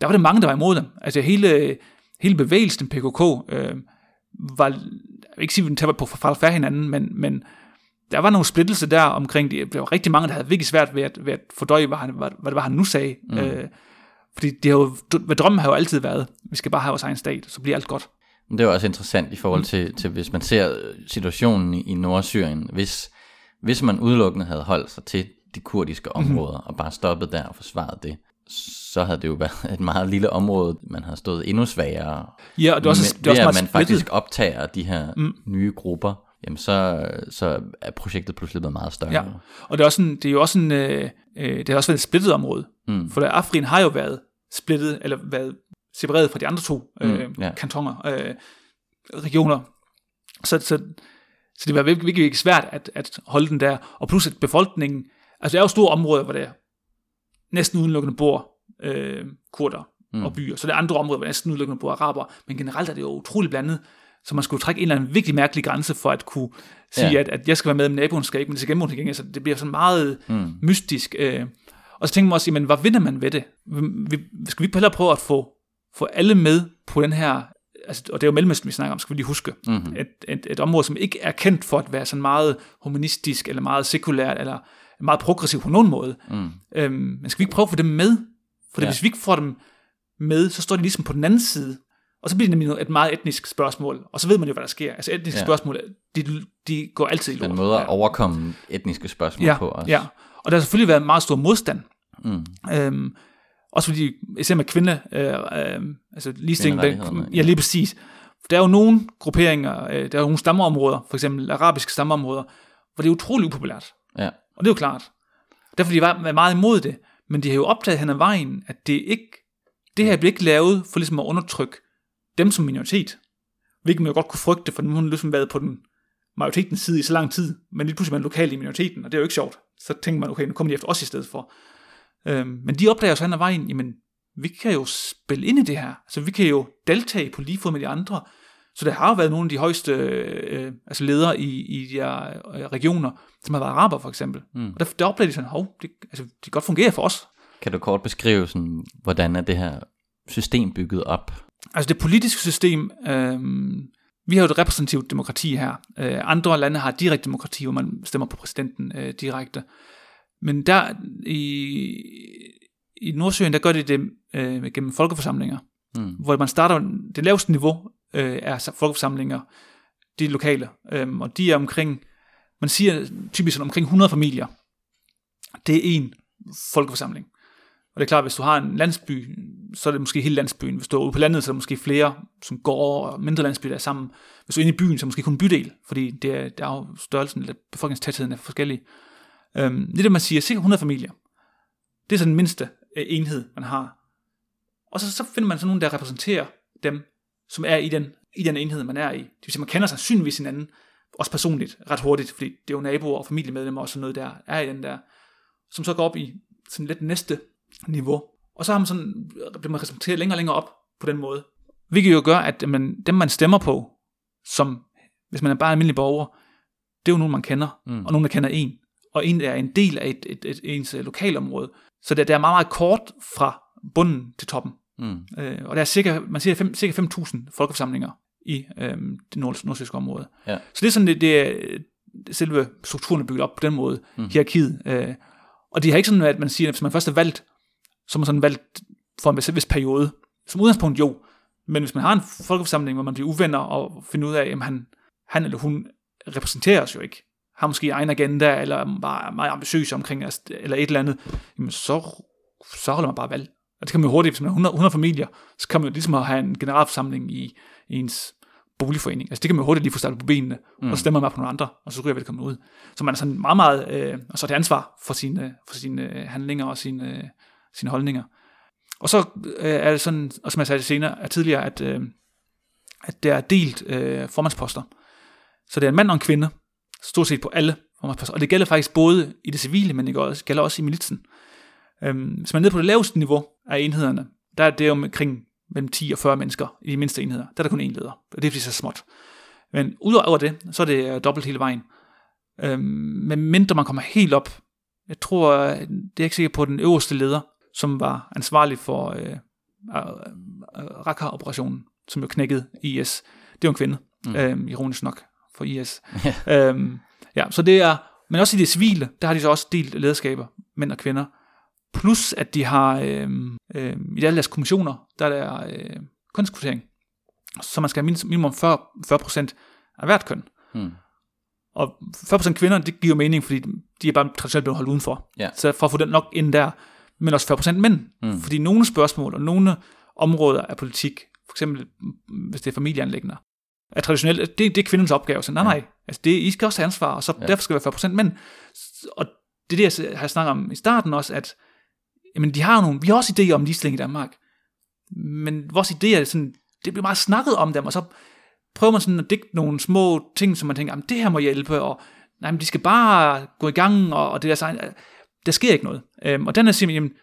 der var det mange, der var imod dem. Altså hele, hele bevægelsen PKK øh, var, jeg vil ikke sige, at den på for færre hinanden, men, men der var nogle splittelse der omkring det. Der var rigtig mange, der havde virkelig svært ved at, ved at fordøje, hvad, han, hvad, hvad det var, han nu sagde. Mm. Øh, fordi det har jo, hvad drømmen har jo altid været, vi skal bare have vores egen stat, så bliver alt godt. Men det er også interessant i forhold til, til hvis man ser situationen i, i Nordsyrien. Hvis, hvis man udelukkende havde holdt sig til de kurdiske Mhm. områder, mm. og bare stoppet der og forsvaret det, så havde det jo været *laughs* et meget lille område, man havde stået endnu svagere. Ja, og det er også, Men det er også ved at man faktisk optager de her mm. nye grupper, jamen så, så er projektet pludselig blevet meget større. Ja, og det er, også en, det er jo også en, øh, øh, det har også været et splittet område. Mm. For Afrin har jo været splittet, eller været separeret fra de andre to øh, Mm, ja. kantoner, øh, regioner. Så, så, så det var virkelig, virkelig, virkelig svært at, at holde den der. Og plus at befolkningen, altså det er jo store områder, hvor der næsten udelukkende bor øh, kurder mm. og byer. Så det er andre områder, hvor næsten udelukkende bor araber. Men generelt er det jo utroligt blandet. Så man skulle trække en eller anden virkelig mærkelig grænse for at kunne sige, Ja. at, at jeg skal være med, men naboen skal ikke, men det skal gennem igen. Så det bliver sådan meget mm. mystisk. Øh. Og så tænker man også, jamen, hvad vinder man ved det? Vi, skal vi ikke hellere prøve at få, få alle med på den her, altså, og det er jo Mellemøsten, vi snakker om, skal vi lige huske, mm-hmm. et, et, et område, som ikke er kendt for at være sådan meget humanistisk, eller meget sekulært, eller meget progressiv på nogen måde. Mm. Øhm, men skal vi ikke prøve at få dem med? For. Ja. hvis vi ikke får dem med, så står de ligesom på den anden side. Og så bliver det nemlig et meget etnisk spørgsmål. Og så ved man jo, hvad der sker. Altså etniske ja. Spørgsmål, de, de går altid i lort. Den måde at overkomme etniske spørgsmål ja, på også. Ja, og der har selvfølgelig været meget stor modstand. Mm. Øhm, også fordi, især med kvinde, øh, øh, altså ligestilling, Kvinderettighederne, ja lige præcis. Der er jo nogle grupperinger, øh, der er jo nogle stammeområder, for eksempel arabiske stammeområder, hvor det er utrolig upopulært. Ja. Og det er jo klart. Derfor de var meget imod det. Men de har jo opdaget hen ad vejen, at det ikke, det her bliver ikke lavet for ligesom at undertrykke dem som minoritet. Hvilket man jo godt kunne frygte, for nu har man ligesom været på den majoritetens side i så lang tid, men lige pludselig er man lokal i minoriteten, og det er jo ikke sjovt. Så tænker man, okay, nu kommer de efter os i stedet for. Øhm, men de opdager så hen ad vejen, jamen, vi kan jo spille ind i det her. Så vi kan jo deltage på lige fod med de andre. Så der har jo været nogle af de højeste øh, altså ledere i, i de her øh, regioner, som har været araber for eksempel. Mm. Og der, der oplever de sådan, hov, det, altså, det godt fungere for os. Kan du kort beskrive, sådan, hvordan er det her system bygget op? Altså det politiske system, øh, vi har jo et repræsentativt demokrati her. Øh, andre lande har direkte demokrati, hvor man stemmer på præsidenten øh, direkte. Men der i, i Nordsyrien, der gør de det øh, gennem folkeforsamlinger, mm. hvor man starter, det laveste niveau øh, er folkeforsamlinger, de lokale, øh, og de er omkring, man siger typisk omkring 100 familier. Det er en folkeforsamling. Og det er klart, hvis du har en landsby, så er det måske hele landsbyen. Hvis du er ude på landet, så er der måske flere, som går og mindre landsbyer, der er sammen. Hvis du er inde i byen, så er det måske kun en bydel, fordi det er, der er jo størrelsen, eller befolkningstætheden er forskellig. Øhm, det er det, man siger, cirka 100 familier. Det er så den mindste øh, enhed, man har. Og så, så finder man sådan nogen, der repræsenterer dem, som er i den, i den enhed, man er i. Det vil sige, man kender sig synligvis hinanden, også personligt, ret hurtigt, fordi det er jo naboer og familiemedlemmer og sådan noget, der er i den der, som så går op i sådan lidt næste niveau. Og så har man sådan, bliver man repræsenteret længere og længere op på den måde. Hvilket jo gør, at man, dem man stemmer på, som hvis man er bare en almindelig borger, det er jo nogen, man kender, mm. og nogen, der kender en. Og en er en del af et, et, et, ens øh, lokalområde. Så det, det er meget, meget kort fra bunden til toppen. Mm. Øh, og der er cirka, man siger fem, cirka 5.000 folkeforsamlinger i øh, det nord, område. Ja. Så det er sådan, det, det er selve strukturen er bygget op på den måde, mm. hierarkiet. Øh, og det har ikke sådan, at man siger, at hvis man først er valgt, så er man sådan valgt for en vis periode. Som udgangspunkt jo, men hvis man har en folkeforsamling, hvor man bliver uvenner og finder ud af, at han, han eller hun repræsenterer os jo ikke, har måske egen agenda, eller bare er meget ambitiøs omkring os, eller et eller andet, jamen så, så holder man bare valg. Og det kan man jo hurtigt, hvis man har 100, 100 familier, så kan man jo ligesom have en generalforsamling i, i ens boligforening. Altså det kan man jo hurtigt lige få startet på benene, mm. og så stemmer man på nogle andre, og så ryger velkommen ud. Så man er sådan meget, meget, øh, og så er det ansvar for sine, for sine øh, handlinger og sine, øh, sine holdninger. Og så øh, er det sådan, og som jeg sagde senere, er tidligere, at, øh, at der er delt øh, formandsposter. Så det er en mand og en kvinde, stort set på alle formandsposter. Og det gælder faktisk både i det civile, men det gælder også i militsen. Øhm, hvis man er nede på det laveste niveau af enhederne, der er det omkring mellem 10 og 40 mennesker i de mindste enheder. Der er der kun én leder, og det er fordi det er så småt. Men udover det, så er det øh, dobbelt hele vejen. Øhm, men mindre man kommer helt op, jeg tror, øh, det er ikke sikker på den øverste leder, som var ansvarlig for øh, øh, Raqqa-operationen, som jo knækkede IS. Det var en kvinde, mm. øhm, ironisk nok, for IS. øhm, ja, så det er, men også i det civile, der har de så også delt lederskaber, mænd og kvinder. Plus at de har, øh, øh, i alle deres kommissioner, der er der øh, kønskvotering. Så man skal have minimum 40, 40% af hvert køn. Hmm. Og 40% kvinder, det giver mening, fordi de er bare traditionelt blevet holdt udenfor. Ja. Så for at få den nok ind der, men også 40% mænd. Mm. Fordi nogle spørgsmål og nogle områder af politik, for eksempel hvis det er familieanlæggende, er traditionelt, det, det er kvindens opgave. Så nej, nej, altså det, I skal også have ansvar, og så Ja. derfor skal det være 40% mænd. Og det er det, jeg har snakket om i starten også, at jamen, de har nogle, vi har også idéer om ligestilling i Danmark, men vores idéer, er sådan, det bliver meget snakket om dem, og så prøver man sådan at digte nogle små ting, som man tænker, jamen, det her må hjælpe, og nej, men de skal bare gå i gang, og, og det der, så, der sker ikke noget. Øhm, og den er simpelthen, jamen,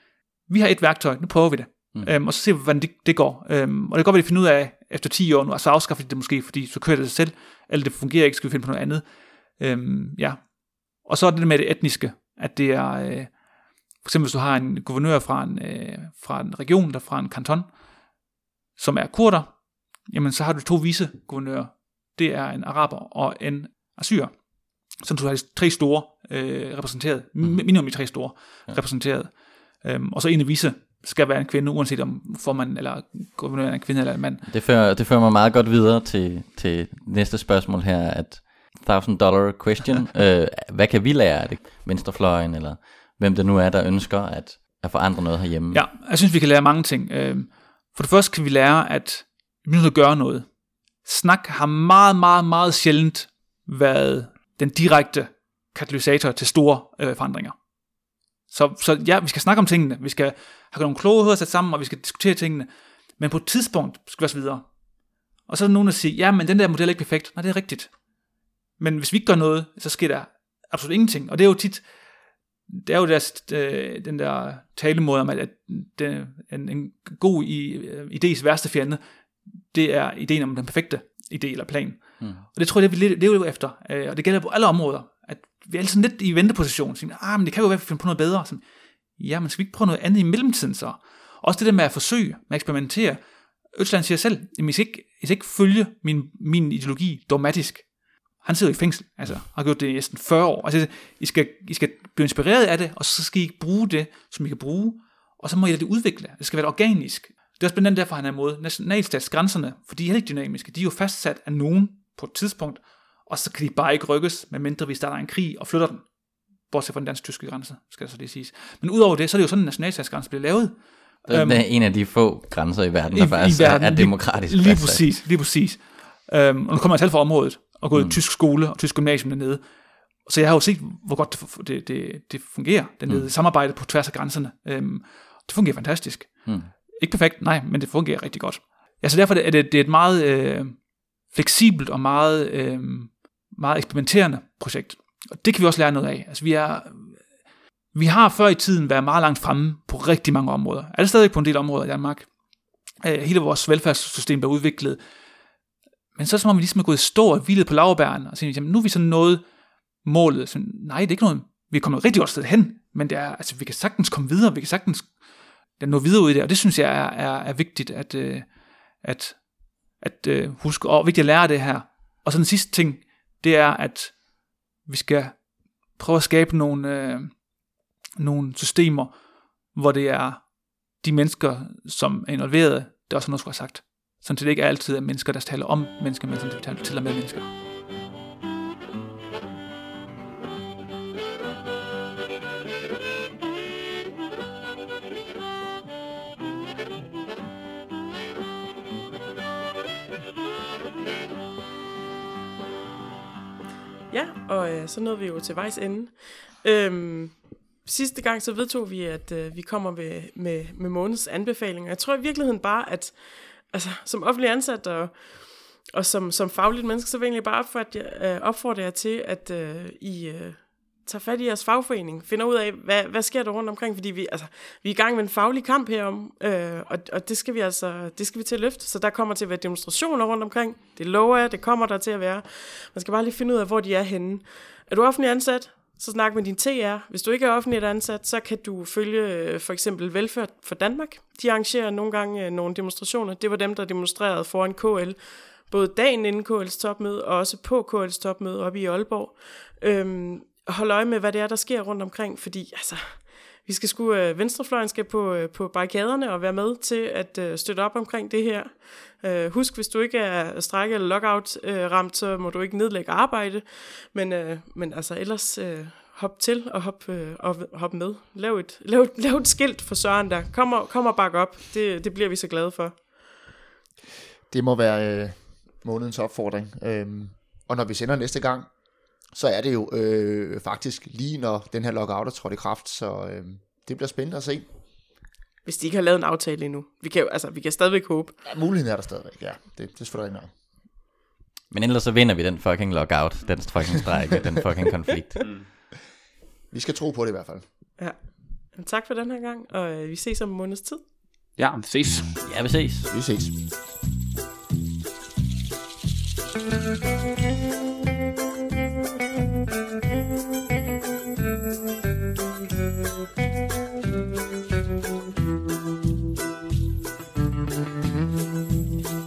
vi har et værktøj, nu prøver vi det. Mm. Øhm, og så ser vi, hvordan det, det går. Øhm, og det kan godt være, at de finder ud af, efter 10 år nu, og så afskaffer de det måske, fordi så kører det sig selv, eller det fungerer ikke, skal vi finde på noget andet. Øhm, ja. Og så er det med det etniske, at det er, øh, for eksempel hvis du har en guvernør fra en, øh, fra en region, der fra en kanton, som er kurder, jamen så har du to vise guvernører. Det er en araber og en assyrer. Så du har tre store øh, repræsenteret, mm. minimum de tre store ja. repræsenteret. Øhm, og så en af vise skal være en kvinde, uanset om formanden eller guvernøren er en kvinde eller en mand. Det fører, det fører mig meget godt videre til, til næste spørgsmål her, at thousand dollar question. *laughs* øh, hvad kan vi lære af det? Venstrefløjen, eller hvem det nu er, der ønsker at, at forandre noget herhjemme? Ja, jeg synes, vi kan lære mange ting. Øhm, For det første kan vi lære, at vi er nødt til at gøre noget. Snak har meget, meget, meget sjældent været den direkte katalysator til store øh, forandringer. Så, så ja, vi skal snakke om tingene. Vi skal have nogle kloge hoveder sat sammen, og vi skal diskutere tingene. Men på et tidspunkt skal vi også videre. Og så er der nogen, der siger, ja, men den der model er ikke perfekt. Nej, det er rigtigt. Men hvis vi ikke gør noget, så sker der absolut ingenting. Og det er jo tit, det er jo deres, øh, den der talemåde om, at det, en, en god i, øh, idés værste fjende, det er ideen om den perfekte idé eller plan. Mm. Og det tror jeg, det vi lever efter. Øh, og det gælder på alle områder. At vi er altid lidt i venteposition. Så, ah, men det kan jo være, at vi finder på noget bedre. Så, ja, men skal vi ikke prøve noget andet i mellemtiden så? Også det der med at forsøge, med at eksperimentere. Østland siger selv, at I skal ikke, I skal ikke følge min, min ideologi dogmatisk. Han sidder i fængsel, altså har gjort det i næsten 40 år. Altså, I skal, I skal blive inspireret af det, og så skal I bruge det, som I kan bruge, og så må I lade det udvikle. Det skal være organisk. Det er også blandt andet derfor, han er imod nationalstatsgrænserne, for de er ikke dynamiske. De er jo fastsat af nogen på et tidspunkt, og så kan de bare ikke rykkes, medmindre vi starter en krig og flytter den. Bortset fra den dansk-tyske grænse, skal så lige siges. Men udover det, så er det jo sådan, at nationalstatsgrænsen bliver lavet. Det er en af de få grænser i verden, der I- faktisk i verden, er lige- demokratisk Lige fastsat. præcis, lige præcis. Um, og nu kommer jeg selv fra området, og gået mm. i tysk skole og tysk gymnasium dernede. Så jeg har jo set, hvor godt det, det, det, det fungerer dernede. Mm. Samarbejdet på tværs af grænserne. Um, det fungerer fantastisk. Mm. Ikke perfekt, nej, men det fungerer rigtig godt. Ja, så derfor er det, det er et meget øh, fleksibelt og meget, øh, meget eksperimenterende projekt. Og det kan vi også lære noget af. Altså, vi, er, vi har før i tiden været meget langt fremme på rigtig mange områder. Er det stadig på en del områder i Danmark? Øh, hele vores velfærdssystem bliver udviklet. Men så er det som om vi ligesom er gået stå og hvilet på lavbæren, og siger, jamen, nu er vi sådan noget målet. Så, nej, det er ikke noget, vi er kommet rigtig godt sted hen, men det er, altså, vi kan sagtens komme videre, vi kan sagtens den nå videre ud i det, og det synes jeg er, er, er vigtigt at, øh, at, at øh, huske, og vigtigt at lære det her. Og så den sidste ting, det er, at vi skal prøve at skabe nogle, øh, nogle systemer, hvor det er de mennesker, som er involveret, der også har noget, skulle have sagt. Sådan det ikke altid er mennesker, der taler om mennesker, men sådan at de taler med mennesker. Øh, så nåede vi jo til vejs ende. Øhm, sidste gang så vedtog vi, at øh, vi kommer med, med, med månedens anbefalinger. Jeg tror i virkeligheden bare, at altså, som offentlig ansat og, og som, som fagligt menneske, så vil jeg egentlig bare opfordre, øh, opfordre jer til, at øh, I øh, tager fat i jeres fagforening, finder ud af, hvad, hvad sker der rundt omkring, fordi vi, altså, vi er i gang med en faglig kamp herom, øh, og, og det skal vi altså, det skal vi til at løfte, så der kommer til at være demonstrationer rundt omkring, det lover jeg, det kommer der til at være. Man skal bare lige finde ud af, hvor de er henne. Er du offentlig ansat? Så snak med din TR. Hvis du ikke er offentligt ansat, så kan du følge øh, for eksempel Velfærd for Danmark. De arrangerer nogle gange øh, nogle demonstrationer. Det var dem, der demonstrerede foran KL, både dagen inden KL's topmøde, og også på KL's topmøde oppe i Aalborg. Øhm, holde øje med, hvad det er, der sker rundt omkring, fordi altså, vi skal sgu, øh, venstrefløjen skal på, øh, på barrikaderne og være med til at øh, støtte op omkring det her. Øh, husk, hvis du ikke er strække eller lockout øh, ramt, så må du ikke nedlægge arbejde, men, øh, men altså ellers øh, hop til og hop, øh, og hop med. Lav et, *laughs* lav, lav et skilt for Søren der. Kom og, kom og bakke op. Det, det bliver vi så glade for. Det må være øh, månedens opfordring. Øhm, og når vi sender næste gang, så er det jo øh, faktisk lige når den her lockout er trådt i kraft, så øh, det bliver spændende at se. Hvis de ikke har lavet en aftale endnu. Vi kan, jo, altså, vi kan stadigvæk håbe. Ja, muligheden er der stadigvæk, ja. Det, det er selvfølgelig ikke Men ellers så vinder vi den fucking lockout, den fucking strejk, *laughs* den fucking konflikt. Vi skal tro på det i hvert fald. Ja. Men tak for den her gang, og øh, vi ses om en måneds tid. Ja, vi ses. Ja, vi ses. Vi ses.